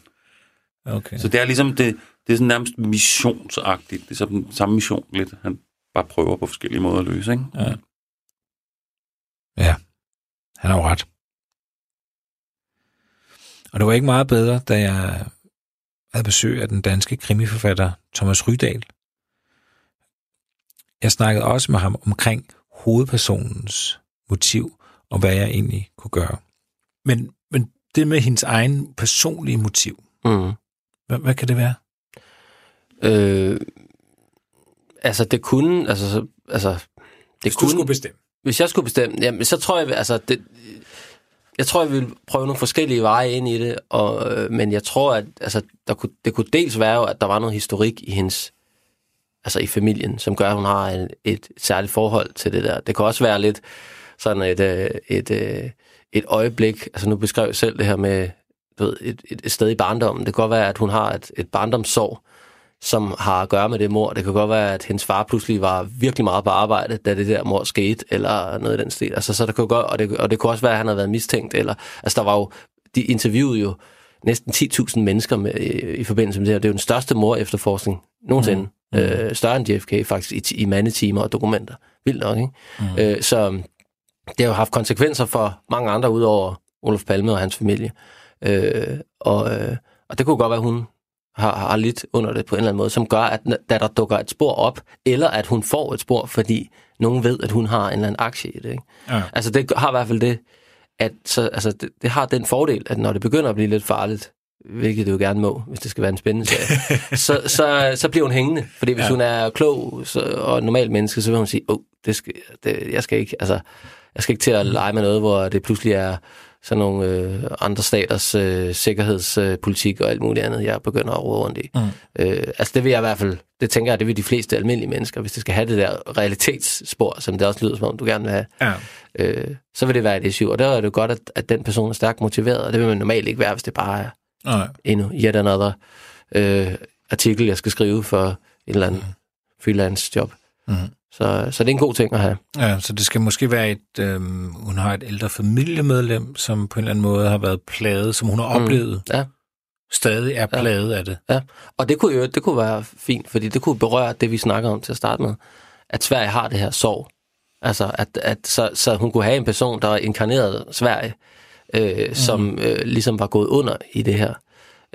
Okay. Så det er ligesom, det, det er sådan nærmest missionsagtigt. Det er sådan samme mission lidt, han bare prøver på forskellige måder at løse, ikke? Ja. Ja, han har jo ret. Og det var ikke meget bedre, da jeg havde besøg af den danske krimiforfatter Thomas Rydal. Jeg snakkede også med ham omkring hovedpersonens motiv, og hvad jeg egentlig kunne gøre. Men, men det med hendes egen personlige motiv, Mm. hvad, hvad kan det være? Øh, altså, det kunne... Altså, så- altså, det kunne, bestemme. Hvis jeg skulle bestemme, jamen, så tror jeg, altså, det, jeg tror, jeg vil prøve nogle forskellige veje ind i det, og, øh, men jeg tror, at altså, der kunne, det kunne dels være, at der var noget historik i hendes, altså i familien, som gør, at hun har en, et særligt forhold til det der. Det kan også være lidt sådan et, øh, et, et, et øjeblik, altså nu beskrev jeg selv det her med du ved, et, et, et sted i barndommen. Det kan godt være, at hun har et, et barndomssorg, som har at gøre med det mor. Det kan godt være, at hendes far pludselig var virkelig meget på arbejde, da det der mor skete, eller noget i den stil. Altså, så det kunne godt, og, det, og det kunne også være, at han havde været mistænkt. Eller, altså, der var jo, de interviewede jo næsten 10.000 mennesker med, i, i forbindelse med det her. Det er jo den største mor efterforskning nogensinde. Mm. Øh, større end JFK faktisk, i, i mandetimer og dokumenter. Vildt nok, ikke? Mm. Øh, så det har jo haft konsekvenser for mange andre, udover Olof Palme og hans familie. Øh, og, øh, og det kunne godt være, at hun har, har lidt under det på en eller anden måde, som gør, at da der dukker et spor op, eller at hun får et spor, fordi nogen ved, at hun har en eller anden aktie i det. Ikke? Ja. Altså det har i hvert fald det, at så, altså, det, det har den fordel, at når det begynder at blive lidt farligt, hvilket det jo gerne må, hvis det skal være en spændende serie, så, så, så bliver hun hængende. Fordi hvis Ja. hun er klog så, og et normalt menneske, så vil hun sige, åh, oh, det skal, det, jeg skal ikke, altså, jeg skal ikke til at lege med noget, hvor det pludselig er sådan nogle øh, andre staters øh, sikkerhedspolitik og alt muligt andet, jeg begynder at råde rundt i. Mm. Øh, altså det vil jeg i hvert fald, det tænker jeg, det vil de fleste almindelige mennesker, hvis det skal have det der realitetsspor, som det også lyder som om, du gerne vil have, Ja. øh, så vil det være et issue. Og der er det jo godt, at, at den person er stærkt motiveret, og det vil man normalt ikke være, hvis det bare er Nej. endnu yet another øh, artikel, jeg skal skrive for en eller anden freelance job. Mhm. Så, så det er en god ting at have. Ja, så det skal måske være et, øhm, hun har et ældre familiemedlem, som på en eller anden måde har været plaget, som hun har Mm. oplevet, Ja. stadig er plaget af det. Og det kunne jo det kunne være fint, fordi det kunne berøre det, vi snakkede om til at starte med, at Sverige har det her sorg. Altså, at, at så, så hun kunne have en person, der inkarnerede Sverige, øh, mm. som øh, ligesom var gået under i det her.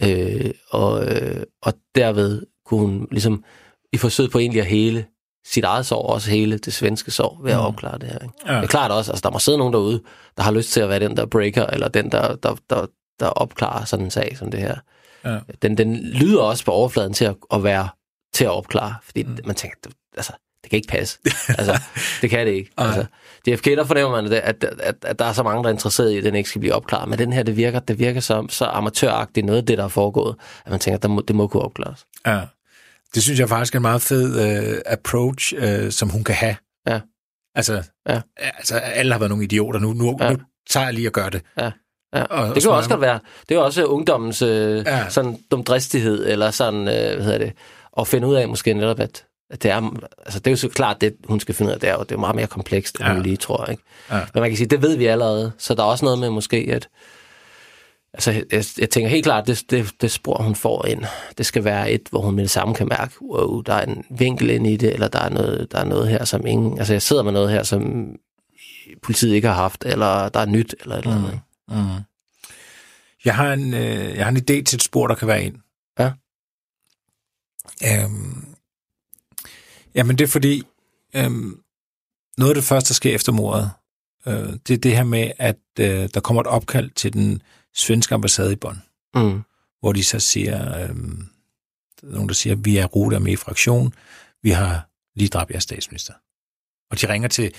Øh, og, øh, og derved kunne hun ligesom i forsøget på egentlig at hele sit eget sorg, også hele det svenske sorg, ved at opklare det her. Ikke? Ja. Det er klart også, altså der må sidde nogen derude, der har lyst til at være den der breaker, eller den der, der, der, der opklarer sådan en sag som det her. Ja. Den, den lyder også på overfladen til at, at være til at opklare, fordi mm. man tænker, det- altså, det kan ikke passe. altså, det kan det ikke. Altså, DFK, der fornemmer man, at, at, at, at der er så mange, der er interesseret i, at den ikke skal blive opklaret. Men den her, det virker, det virker så, så amatøragtigt, noget af det, der er foregået, at man tænker, at må, det må kunne opklares. Ja. Det synes jeg faktisk er en meget fed øh, approach, øh, som hun kan have. Ja. Altså, Ja. altså, alle har været nogle idioter. Nu, nu, Ja. nu tager jeg lige at gøre det. Ja. Ja. Og- det kan og også godt være. Det er også ungdommens øh, Ja. sådan dumdristighed, eller sådan, øh, hvad hedder det, at finde ud af måske netop, at, at det er, altså det er jo så klart, det hun skal finde ud af, det er jo, det er meget mere komplekst, end Ja. hun lige tror, ikke? Ja. Men man kan sige, det ved vi allerede, så der er også noget med måske, at Altså, jeg, jeg tænker helt klart, det, det, det spor, hun får ind, det skal være et, hvor hun med det samme kan mærke, wow, der er en vinkel ind i det, eller der er noget, der er noget her, som ingen... Altså, jeg sidder med noget her, som politiet ikke har haft, eller der er nyt, eller et eller andet. Mm. Mm. Jeg, har en, øh, jeg har en idé til et spor, der kan være ind. Ja. Øhm, jamen, det er fordi, øhm, noget af det første, der sker efter mordet, øh, det er det her med, at øh, der kommer et opkald til den svenske ambassade i Bonn, Mm. hvor de så siger, øh, der er nogen, der siger, vi er rute med i fraktion, vi har lige dræbt jeres statsminister. Og de ringer til,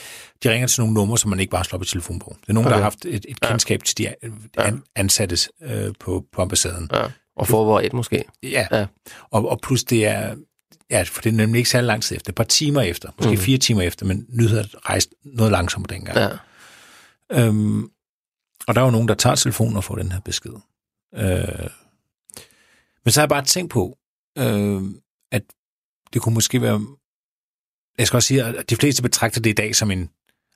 de ringer til nogle numre, som man ikke bare slår på telefonbogen. Det er nogen, okay. der har haft et, et Ja. kendskab til de an, ansattes øh, på, på ambassaden. Ja. Og forberedt måske. Ja. Ja. Og, og plus det er, ja, for det er nemlig ikke særlig lang tid efter, et par timer efter, måske mm. Fire timer efter, men nyheder rejste noget langsommere dengang. Ja. Øhm, og der er jo nogen, der tager telefonen og får den her besked. Øh, men så har jeg bare tænkt på, øh, at det kunne måske være... Jeg skal også sige, at de fleste betragter det i dag som en,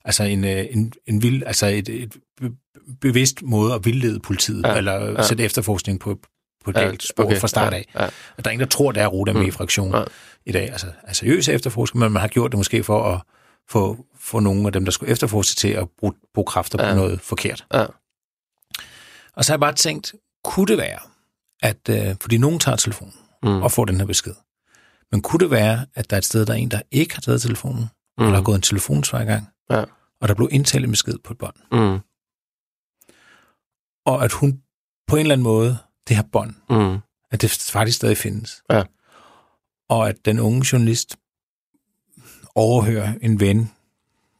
altså en, øh, en, en vild, altså et, et be- bevidst måde at vildlede politiet, ja, Ja, eller ja. sætte efterforskning på, på et Ja, galt spor okay, fra start af. Ja. At der er ingen, der tror, der er Ruda med Mm. i fraktion Ja. i dag. Altså, altså seriøs efterforskning, men man har gjort det måske for at få, få nogle af dem, der skulle efterforske til at bruge, bruge kræfter ja. Ja. på noget forkert. Ja. Og så har jeg bare tænkt, kunne det være, at, øh, fordi nogen tager telefonen Mm. og får den her besked, men kunne det være, at der er et sted, der er en, der ikke har taget telefonen, mm. Eller har gået en telefonsvar i gang, Ja. og der blev indtalt en besked på et bånd, Mm. og at hun på en eller anden måde, det her bånd, Mm. at det faktisk stadig findes. Ja. Og at den unge journalist overhører en ven,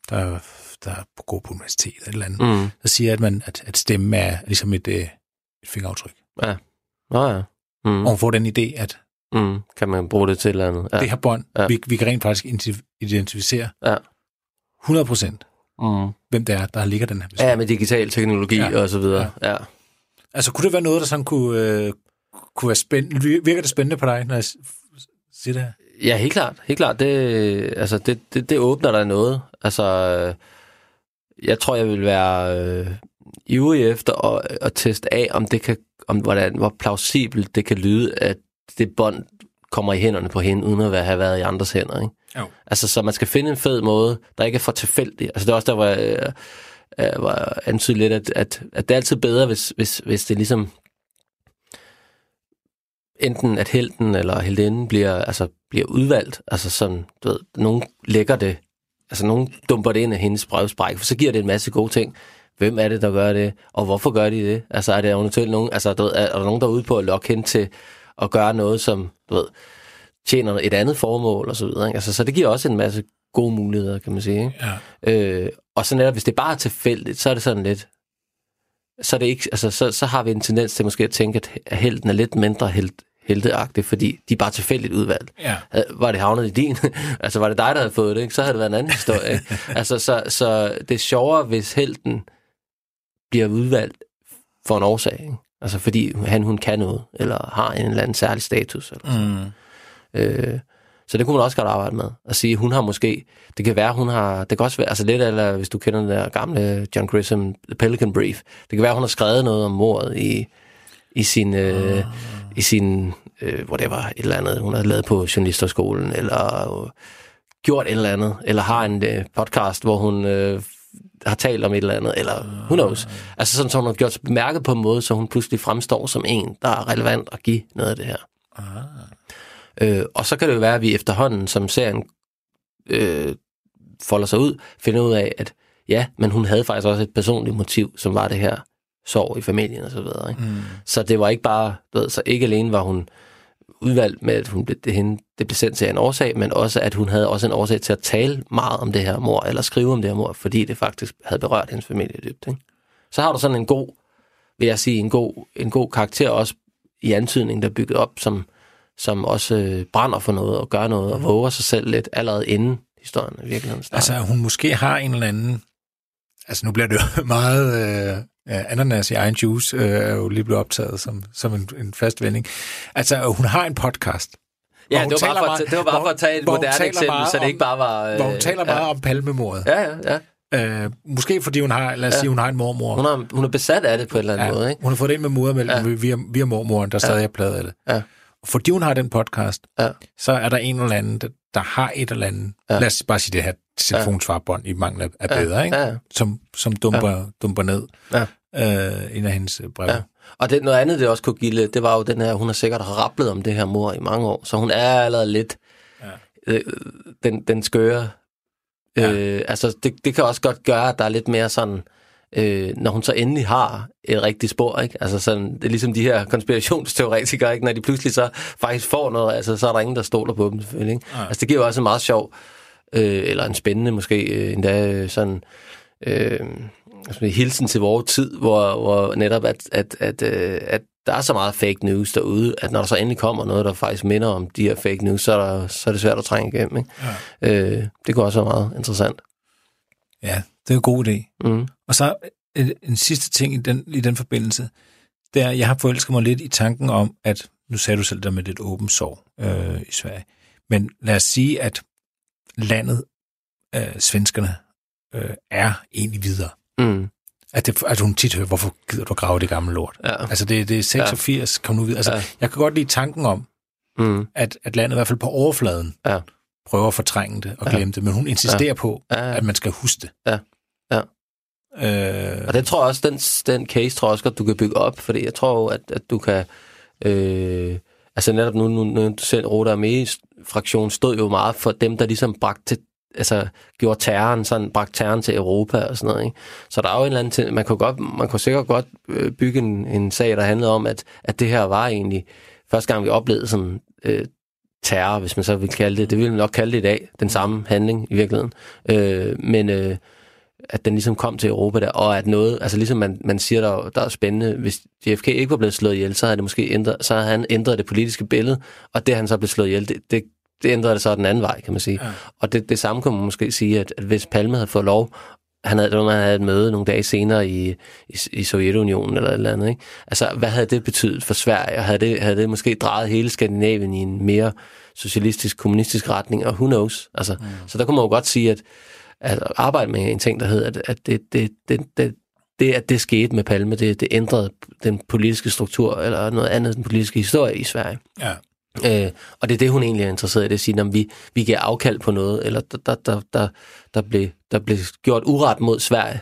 der, der går på universitetet eller et eller andet, mm. Der siger, at, man, at, at stemme er ligesom et, øh, et fingeraftryk. Nå ja. Mm. Og hun får den idé, at Mm. Kan man bruge det til et eller andet? Ja. ja. det her bånd, ja. Ja. vi, vi kan rent faktisk identi- identificere Ja. 100 procent, Mm. hvem det er, der ligger den her besked. Ja, med digital teknologi Ja. ja. og så videre. Ja. ja. Altså, kunne det være noget, der sådan kunne, øh, kunne være spændende? Virker det spændende på dig, når jeg siger det her? Ja, helt klart. Helt klart. Det, altså, det, det, det åbner der noget. Altså, øh, jeg tror, jeg vil være øh, ivrig efter at, at teste af, om det kan, om hvordan, hvor plausibelt det kan lyde, at det bånd kommer i hænderne på hende, uden at være- have været i andres hænder. Ikke? Jo. Altså, så man skal finde en fed måde, der ikke er for tilfældig. Altså, det er også der, hvor jeg, jeg var antydet lidt, at, at, at det er altid bedre, hvis, hvis, hvis det ligesom enten at helten eller heldinden bliver, altså, bliver udvalgt, altså sådan, du ved, nogen lægger det, altså nogen dumper det ind af hendes brevspræk, for så giver det en masse gode ting. Hvem er det, der gør det, og hvorfor gør de det? Altså er det eventuelt nogen, altså du ved, er der nogen, der er ude på at lokke hende til at gøre noget, som, du ved, tjener et andet formål og så videre. Ikke? Altså, så det giver også en masse gode muligheder, kan man sige. Ikke? Ja. Øh, og så netop, hvis det bare er tilfældigt, så er det sådan lidt, så, er det ikke, altså, så, så har vi en tendens til måske at tænke, at- at helten er lidt mindre held, helteagtig, fordi de er bare tilfældigt udvalgt. Ja. Var det havnet i din? altså, var det dig, der havde fået det, ikke? så havde det været en anden historie. Ikke? altså, så, så det er sjovere, hvis helten bliver udvalgt for en årsag. Ikke? Altså fordi han, hun kan noget, eller har en eller anden særlig status. Eller sådan. Mm. Øh, så det kunne man også godt arbejde med. At sige, hun har måske, det kan være, hun har, det kan også være, altså lidt eller hvis du kender den der gamle John Grisham, The Pelican Brief, det kan være, hun har skrevet noget om mordet i, i sin, øh, i sin, øh, whatever, et eller andet, hun har lavet på journalisterskolen, eller øh, gjort et eller andet, eller har en øh, podcast, hvor hun øh, har talt om et eller andet, eller who knows. Altså sådan, så hun har gjort sig bemærket på en måde, så hun pludselig fremstår som en, der er relevant at give noget af det her. Øh, og så kan det jo være, at vi efterhånden, som serien øh, folder sig ud, finder ud af, at ja, men hun havde faktisk også et personligt motiv, som var det her sorg i familien og så videre. Ikke? Mm. Så det var ikke bare, du ved, så ikke alene var hun udvalgt med, at hun blev, det, hende, det blev sendt til en årsag, men også, at hun havde også en årsag til at tale meget om det her mor, eller skrive om det her mor, fordi det faktisk havde berørt hendes familie dybt. Ikke? Så har du sådan en god, vil jeg sige, en god, en god karakter også i antydningen, der er bygget op, som, som også øh, brænder for noget og gør noget og våger sig selv lidt allerede inden historien i virkeligheden starter. Altså, hun måske har en eller anden... Altså, nu bliver det jo meget... Øh, ananas i egen juice øh, er jo lige blevet optaget som, som en, en fast vending. Altså, hun har en podcast. ja, det var, bare for, meget- det var bare hvor- for at tage et moderne eksempel, så det ikke bare var... Øh, Hvor hun taler meget om palmemordet. Ja, ja, ja. Øh, måske fordi hun har, lad os Ja. sige, hun har en mormor. Hun er, hun er besat af det på en eller anden ja, måde, ikke? hun har fået det ind med modermælken Ja. ja. via, via mormoren, der stadig er pladet af det. Ja. Fordi hun har den podcast, Ja. så er der en eller anden, der, der har et eller andet, Ja. ja. lad os bare sige det her telefonsvarbånd i mangel af, af bedre, ikke? Ja, ja. Som, som dumper, ja. dumper ned Ja. Øh, en af hendes breve. Ja. Ja. Og det, noget andet, det også kunne give lidt, det var jo den her, hun har sikkert rapplet om det her mor i mange år, så hun er allerede lidt ja. øh, den, den skøre. Ja. Øh, altså, det, det kan også godt gøre, at der er lidt mere sådan, øh, når hun så endelig har et rigtigt spor, ikke? Altså sådan, det er ligesom de her konspirationsteoretikere, ikke? Når de pludselig så faktisk får noget, altså så er der ingen, der stoler på dem selvfølgelig, ikke? Nej. Altså det giver jo også en meget sjov, øh, eller en spændende måske, øh, endda øh, sådan, øh, sige, hilsen til vores tid, hvor, hvor netop, at, at, at, øh, at der er så meget fake news derude, at når der så endelig kommer noget, der faktisk minder om de her fake news, så er, der, så er det svært at trænge igennem. Ikke? Ja. Øh, det kunne også være meget interessant. ja, det er en god idé. Mm. Og så en, en sidste ting i den, i den forbindelse, det er, jeg har forelsket mig lidt i tanken om, at, nu sagde du selv der med lidt åben sorg øh, i Sverige, men lad os sige, at landet, øh, svenskerne, øh, er egentlig videre. Mm. At, det, at hun tit hører, hvorfor gider du grave det gamle lort? Ja. Altså det, det er 86, ja. kom nu videre. Altså, Ja. Jeg kan godt lide tanken om, Mm. at, at landet i hvert fald på overfladen Ja. prøver at fortrænge det og Ja. glemme det, men hun insisterer Ja. på, Ja, ja. at man skal huske det. Ja. Ja. Øh, Og det tror jeg også, den, den case tror jeg også godt, du kan bygge op, fordi jeg tror jo, at, at du kan... Øh, altså netop nu, nu, nu selv Roda Armee-fraktionen stod jo meget for dem, der ligesom bragte til, altså gjorde terroren, sådan bragt terroren til Europa og sådan noget. Ikke? Så der er jo en eller anden ting, man kunne, godt, man kunne sikkert godt øh, bygge en, en sag, der handlede om, at, at det her var egentlig første gang, vi oplevede sådan øh, terror, hvis man så vil kalde det. Det vil man nok kalde det i dag, den samme handling i virkeligheden. Øh, men øh, at den ligesom kom til Europa der, og at noget, altså ligesom man, man siger, der, der er spændende, hvis JFK ikke var blevet slået ihjel, så havde det måske ændret, så havde han ændret det politiske billede, og det han så blev slået ihjel, det, det, det ændrede det så den anden vej, kan man sige. Ja. Og det, det samme kan man måske sige, at, at hvis Palme havde fået lov, han havde, man havde et møde nogle dage senere i, i, i Sovjetunionen eller et eller andet, ikke? Altså, hvad havde det betydet for Sverige? Og havde det, havde det måske drejet hele Skandinavien i en mere socialistisk, kommunistisk retning? Og who knows? Altså, mm. Så der kunne man jo godt sige, at, at arbejde med en ting, der hedder, at, at det, det, det, det, det, at det skete med Palme, det, det ændrede den politiske struktur, eller noget andet, den politiske historie i Sverige. ja. Øh, og det er det, hun egentlig er interesseret i, det at sige, at vi, vi giver afkald på noget, eller der, der, der, der, der, blev, der blev gjort uret mod Sverige,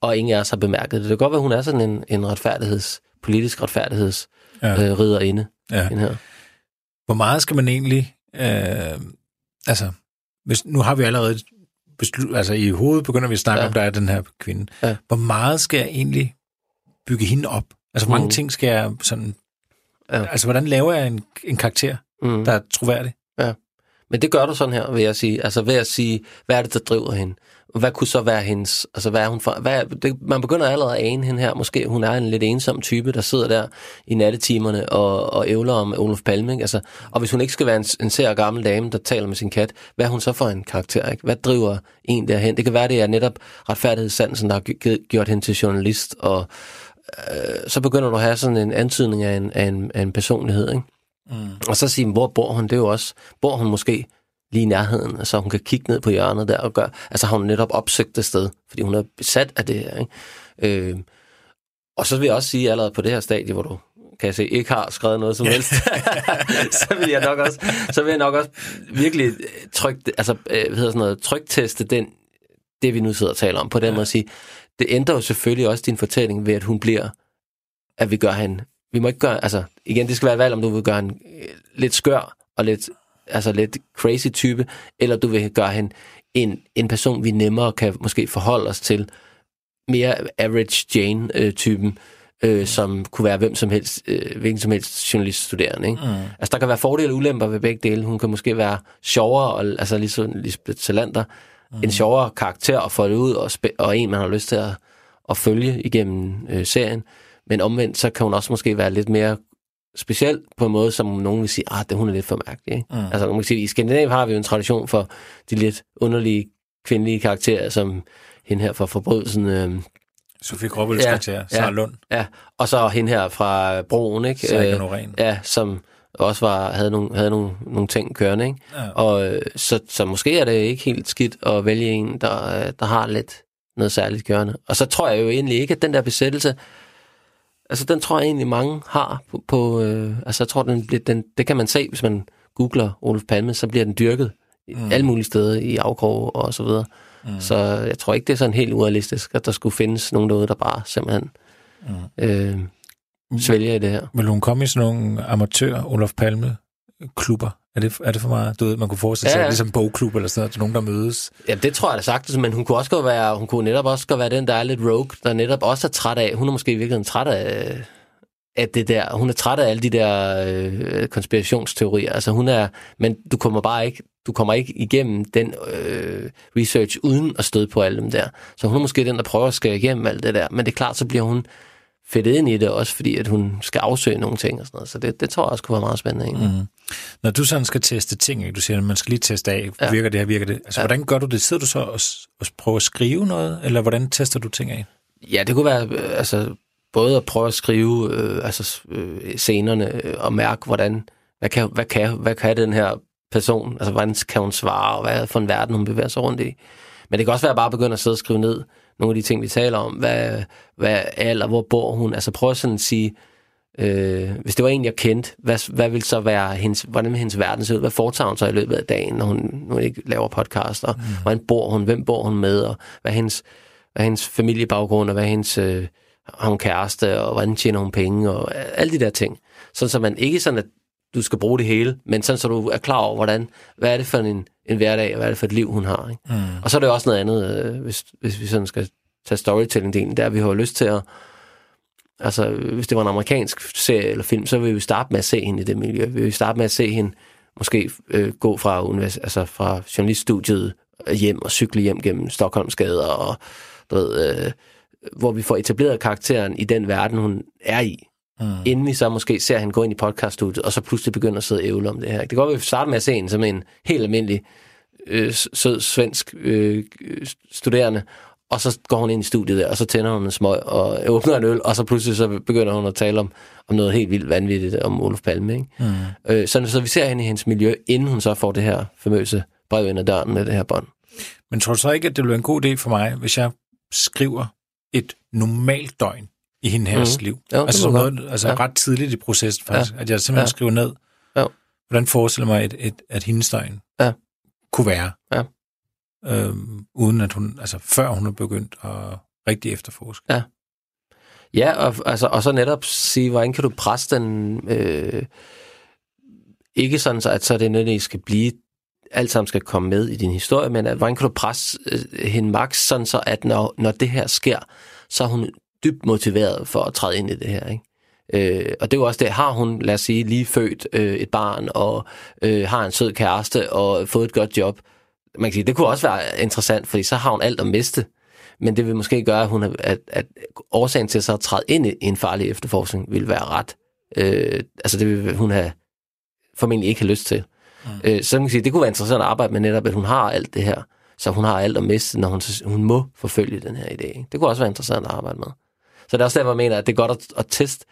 og ingen af os har bemærket det. Det kan godt være, hun er sådan en, en retfærdigheds, politisk retfærdigheds Ja. ja. øh, ridderinde. Ja. Den her. Hvor meget skal man egentlig... Øh, altså, hvis, nu har vi allerede... Beslut, altså i hovedet begynder vi at snakke Ja. ja. om, der er den her kvinde. Ja. Hvor meget skal jeg egentlig bygge hende op? Altså, hvor mange Mm. ting skal jeg sådan... Ja. Altså, hvordan laver jeg en, en karakter, Mm. der er troværdig? Men det gør du sådan her, vil jeg sige. Altså ved at sige, hvad er det, der driver hende? Hvad kunne så være hendes... Altså, hvad er hun for... Hvad er, det, man begynder allerede at ane hende her. Måske hun er en lidt ensom type, der sidder der i nattetimerne og, og ævler om Olof Palme. Ikke? Altså, og hvis hun ikke skal være en, en sær gammel dame, der taler med sin kat, hvad er hun så for en karakter? Ikke? Hvad driver en derhen? Det kan være, det er netop retfærdighedssansen, der har gjort hende til journalist og øh, så begynder du at have sådan en antydning af en, af en, af en personlighed, ikke? Mm. Og så sige, hvor bor hun? Det er jo også, bor hun måske lige i nærheden, så hun kan kigge ned på hjørnet der og gøre, altså har hun netop opsøgt det sted, fordi hun er besat af det her, ikke? Øh, og så vil jeg også sige allerede på det her stadie, hvor du kan jeg se, ikke har skrevet noget som helst, så vil jeg nok også, så vil jeg nok også virkelig trykke, altså, øh, hvad hedder sådan noget, trykteste den, det vi nu sidder og taler om, på den ja. måde at sige, det ændrer jo selvfølgelig også din fortælling ved, at hun bliver, at vi gør hende, vi må ikke gøre, altså, igen, det skal være et valg, om du vil gøre hende øh, lidt skør, og lidt, altså lidt crazy type, eller du vil gøre hende en, en person, vi nemmere kan måske forholde os til, mere average Jane-typen, øh, som kunne være hvem som helst, øh, hvilken som helst journaliststuderende. Ikke? Mm. Altså, der kan være fordele og ulemper ved begge dele. Hun kan måske være sjovere, og, altså ligesom Lisbeth Salander, mm. en sjovere karakter at få det ud, og, spæ- og en, man har lyst til at, at følge igennem øh, serien. Men omvendt, så kan hun også måske være lidt mere speciel på en måde, som nogen vil sige, ah, det, hun er lidt for mærkelig. Ikke? Mm. Altså, man kan sige, i Skandinavien har vi jo en tradition for de lidt underlige kvindelige karakterer, som hende her fra forbrydelsen, øh, Sofie Gråbøls ja, karakter, Sara ja, Lund, Ja, og så hende her fra Broen, ikke? Øh. Ja, som også var, havde, nogle, havde nogle, nogle ting kørende, ikke? Ja. Og øh, så, så måske er det ikke helt skidt at vælge en, der, øh, der har lidt noget særligt kørende. Og så tror jeg jo egentlig ikke, at den der besættelse, altså den tror jeg egentlig mange har på, på øh, altså jeg tror, den, den, det kan man se, hvis man googler Olof Palme, så bliver den dyrket mm. alle mulige steder i afkrog og så videre. Mm. Så jeg tror ikke, det er sådan helt urealistisk, at der skulle findes nogen derude, der bare simpelthen mm. øh, svælger i det her. Vil hun komme i sådan nogle amatør Olof Palme klubber? Er det, er det for meget? Du ved, man kunne forestille sig, Ja, ja, ligesom bogklub eller sådan noget, nogen, der mødes. Ja, det tror jeg da sagtens, men hun kunne også godt være, hun kunne netop også godt være den, der er lidt rogue, der netop også er træt af, hun er måske i virkeligheden træt af, af det der, hun er træt af alle de der øh, konspirationsteorier, altså hun er, men du kommer bare ikke, du kommer ikke igennem den øh, research uden at støde på alle dem der. Så hun er måske den, der prøver at skære igennem alt det der, men det er klart, så bliver hun fedtet ind i det også, fordi at hun skal afsøge nogle ting og sådan noget. Så det, det tror jeg også kunne være meget spændende. Ikke? Mm. Når du sådan skal teste ting, ikke? du siger, at man skal lige teste af, Ja. virker det her, virker det? Altså, Ja. hvordan gør du det? Sidder du så og, og prøver at skrive noget, eller hvordan tester du ting af? Ja, det kunne være øh, altså, både at prøve at skrive øh, altså, øh, scenerne øh, og mærke, hvordan, hvad kan, hvad, kan, hvad kan den her person, altså hvordan kan hun svare, og hvad for en verden hun bevæger sig rundt i. Men det kan også være bare at begynde at sidde og skrive ned nogle af de ting, vi taler om. Hvad, hvad alder, hvor bor hun? Altså prøv sådan at sige, øh, hvis det var en, jeg kendte, hvad, hvad vil så være hendes, hvordan vil hendes verden se ud? Hvad foretager hun så i løbet af dagen, når hun, når hun ikke laver podcaster? Mm. Hvordan bor hun? Hvem bor hun med? Og hvad er hendes, hvad er hendes familiebaggrund? Og hvad er hendes, øh, har hun kæreste? Og hvordan tjener hun penge? Og alle de der ting. Sådan så man ikke sådan, at du skal bruge det hele, men sådan så du er klar over, hvordan, hvad er det for en, en hverdag, og hvad er det for et liv, hun har. Ikke? Mm. Og så er det også noget andet, øh, hvis, hvis vi sådan skal tage storytelling-delen, der vi har lyst til at, altså hvis det var en amerikansk serie eller film, så vil vi starte med at se hende i det miljø. Vi vil starte med at se hende måske øh, gå fra, univers- altså fra journaliststudiet hjem og cykle hjem gennem Stockholms gader, og du ved, øh, hvor vi får etableret karakteren i den verden, hun er i. Mm. Inden vi så måske ser hende gå ind i podcaststudiet, og så pludselig begynder at sidde og ævle om det her. Det kan godt være, at vi starter med at se hende som en helt almindelig øh, sød svensk øh, studerende, og så går hun ind i studiet der, og så tænder hun en smøg og åbner en øl, og så pludselig så begynder hun at tale om, om noget helt vildt vanvittigt om Olof Palme. Ikke? Mm. Øh, så, så vi ser hende i hendes miljø, inden hun så får det her famøse brev ind ad døren med det her bånd. Men tror du så ikke, at det ville være en god idé for mig, hvis jeg skriver et normalt døgn i hende her Mhm. mm. liv? Jo, altså, som noget, altså Ja. ja. ret tidligt i processen faktisk, Ja. ja. at jeg simpelthen Ja. ja. skriver ned, Jo. hvordan forestiller mig, et, et, at hendes døgn Ja. kunne være. Ja. Øhm, uden at hun, altså før hun er begyndt at rigtig efterforske. Ja, og, altså, og så netop sige, hvordan kan du presse den, øh, ikke sådan, så, at så det nødvendigvis skal blive, alt sammen skal komme med i din historie, men at, hvordan kan du presse øh, hende max, sådan så at når, når det her sker, så er hun dybt motiveret for at træde ind i det her, ikke? Øh, og det er jo også det, har hun, lad os sige, lige født øh, et barn, og øh, har en sød kæreste, og fået et godt job. Man kan sige, det kunne også være interessant, fordi så har hun alt at miste. Men det vil måske gøre, at, hun er, at, at årsagen til så at træde ind i en farlig efterforskning vil være ret. Øh, altså det vil hun have formentlig ikke have lyst til. Mm. Øh, så man kan sige, det kunne være interessant at arbejde med netop, at hun har alt det her. Så hun har alt at miste, når hun, hun må forfølge den her idé. Ikke? Det kunne også være interessant at arbejde med. Så det er også derfor, jeg mener, at det er godt at, at teste,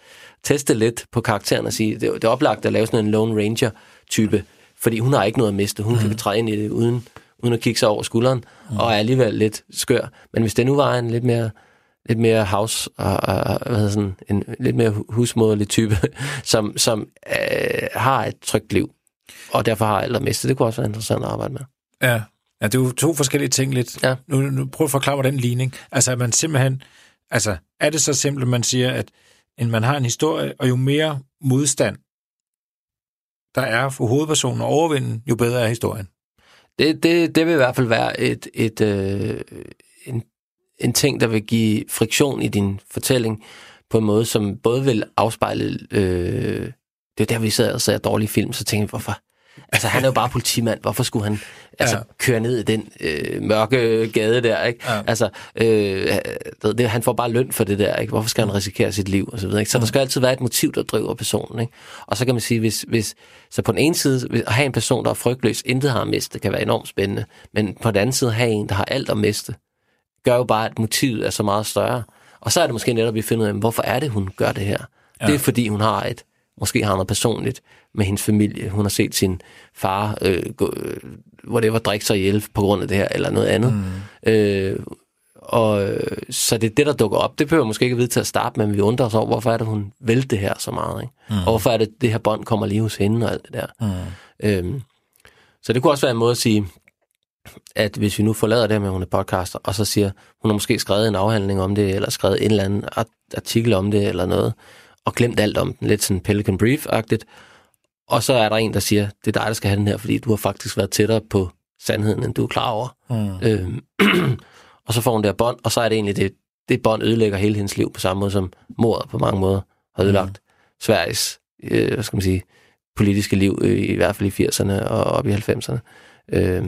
teste lidt på karakteren og sige, det, er- det er oplagt at lave sådan en Lone Ranger-type, fordi hun har ikke noget at miste. Hun mm. kan træde ind i det uden, uden at kigge sig over skulderen, mm. og er alligevel lidt skør. Men hvis det nu var en lidt mere lidt mere house og, og og- hvad hedder sådan, en lidt mere hu- husmoderlig type, som, som øh, har et trygt liv, og derfor har alt at miste. Det kunne også være interessant at arbejde med. Ja. ja, det er jo to forskellige ting lidt. Ja. Nu, nu prøv at forklare mig den ligning. Altså, at man simpelthen... Altså, er det så simpelt, at man siger, at en, man har en historie, og jo mere modstand der er for hovedpersonen at overvinde, jo bedre er historien. Det, det, det vil i hvert fald være et, et, øh, en, en ting, der vil give friktion i din fortælling på en måde, som både vil afspejle... Øh, det er der, vi sad og sagde dårlige film, så tænkte jeg, hvorfor... Altså, han er jo bare politimand. Hvorfor skulle han altså, Ja. ja. køre ned i den øh, mørke gade der, ikke? Ja. Ja. Altså, øh, det, han får bare løn for det der, ikke? Hvorfor skal han risikere sit liv, og så videre, ikke? Så der skal altid være et motiv, der driver personen, ikke? Og så kan man sige, hvis, hvis så på den ene side, at have en person, der er frygtløs, intet har at miste, kan være enormt spændende, men på den anden side, at have en, der har alt at miste, gør jo bare, at motivet er så meget større. Og så er det måske netop, at vi finder ud af, hvorfor er det, hun gør det her? Ja. Det er, fordi hun har et, måske har noget personligt med hendes familie. Hun har set sin far, øh, gå, øh, whatever, drikke sig ihjel på grund af det her, eller noget andet. Mm. Øh, og øh, så det er det, der dukker op. Det behøver måske ikke at vide til at starte med, men vi undrer os over, hvorfor er det, hun vælte det her så meget, ikke? Mm. Og hvorfor er det, det her bånd kommer lige hos hende og alt det der. Mm. Øhm, så det kunne også være en måde at sige, at hvis vi nu forlader det her med, at hun er podcaster, og så siger, hun har måske skrevet en afhandling om det, eller skrevet en eller anden art- artikel om det, eller noget, og glemt alt om den, lidt sådan Pelican Brief-agtigt, og så er der en, der siger, det er dig, der skal have den her, fordi du har faktisk været tættere på sandheden, end du er klar over. Mm. Øhm, og så får hun det her bånd, og så er det egentlig, det, det bånd ødelægger hele hendes liv, på samme måde som mordet på mange måder har ødelagt mm. Sveriges, øh, hvad skal man sige, politiske liv, øh, i hvert fald i 80'erne og op i 90'erne. Øh,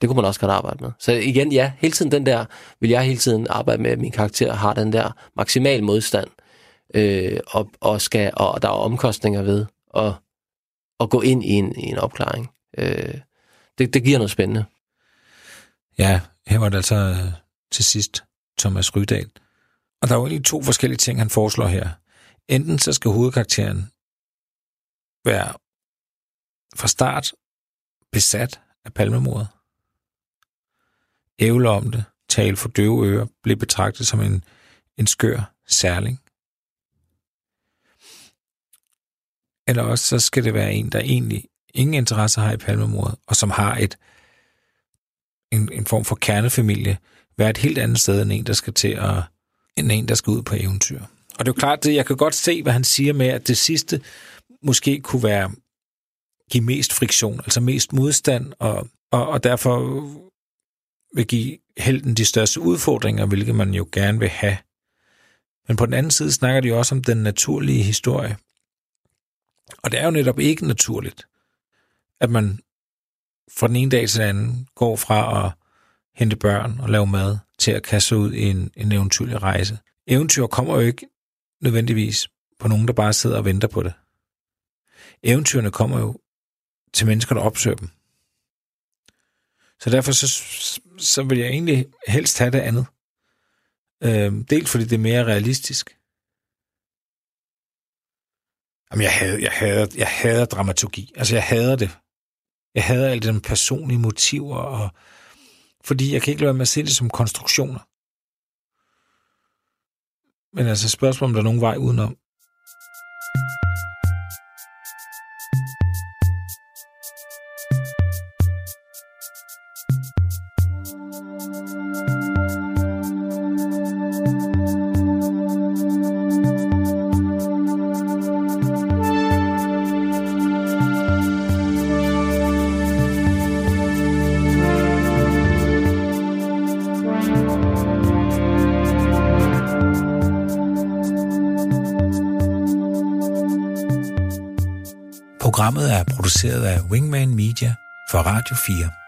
det kunne man også godt arbejde med. Så igen, ja, hele tiden den der, vil jeg hele tiden arbejde med, at min karakter har den der maksimal modstand, øh, og, og, skal, og der er omkostninger ved at, at gå ind i en, i en opklaring. Øh, det, det giver noget spændende. Ja, her var det altså øh, til sidst Thomas Rydal. Og der er jo egentlig to forskellige ting, han foreslår her. Enten så skal hovedkarakteren være fra start besat af palmemordet, ævle om det, tale for døve ører, blive betragtet som en, en skør særling. Eller også så skal det være en, der egentlig ingen interesse har i palmemordet, og som har et en, en form for kernefamilie, være et helt andet sted end en, der skal til at, end en, der skal ud på eventyr. Og det er jo klart, at jeg kan godt se, hvad han siger med, at det sidste måske kunne være give mest friktion, altså mest modstand, og, og, og derfor vil give helten de største udfordringer, hvilket man jo gerne vil have. Men på den anden side snakker de også om den naturlige historie. Og det er jo netop ikke naturligt, at man fra den ene dag til den anden går fra at hente børn og lave mad til at kaste sig ud i en, en eventyrlig rejse. Eventyr kommer jo ikke nødvendigvis på nogen, der bare sidder og venter på det. Eventyrene kommer jo til mennesker, der opsøger dem. Så derfor så, så vil jeg egentlig helst have det andet. Øh, dels fordi det er mere realistisk. Jamen, jeg hader, jeg hader, jeg hader dramaturgi. Altså, jeg hader det. Jeg hader alle de personlige motiver, og fordi jeg kan ikke lade være med at se det som konstruktioner. Men altså spørgsmålet, om der er nogen vej udenom. Produceret af Wingman Media for Radio 4.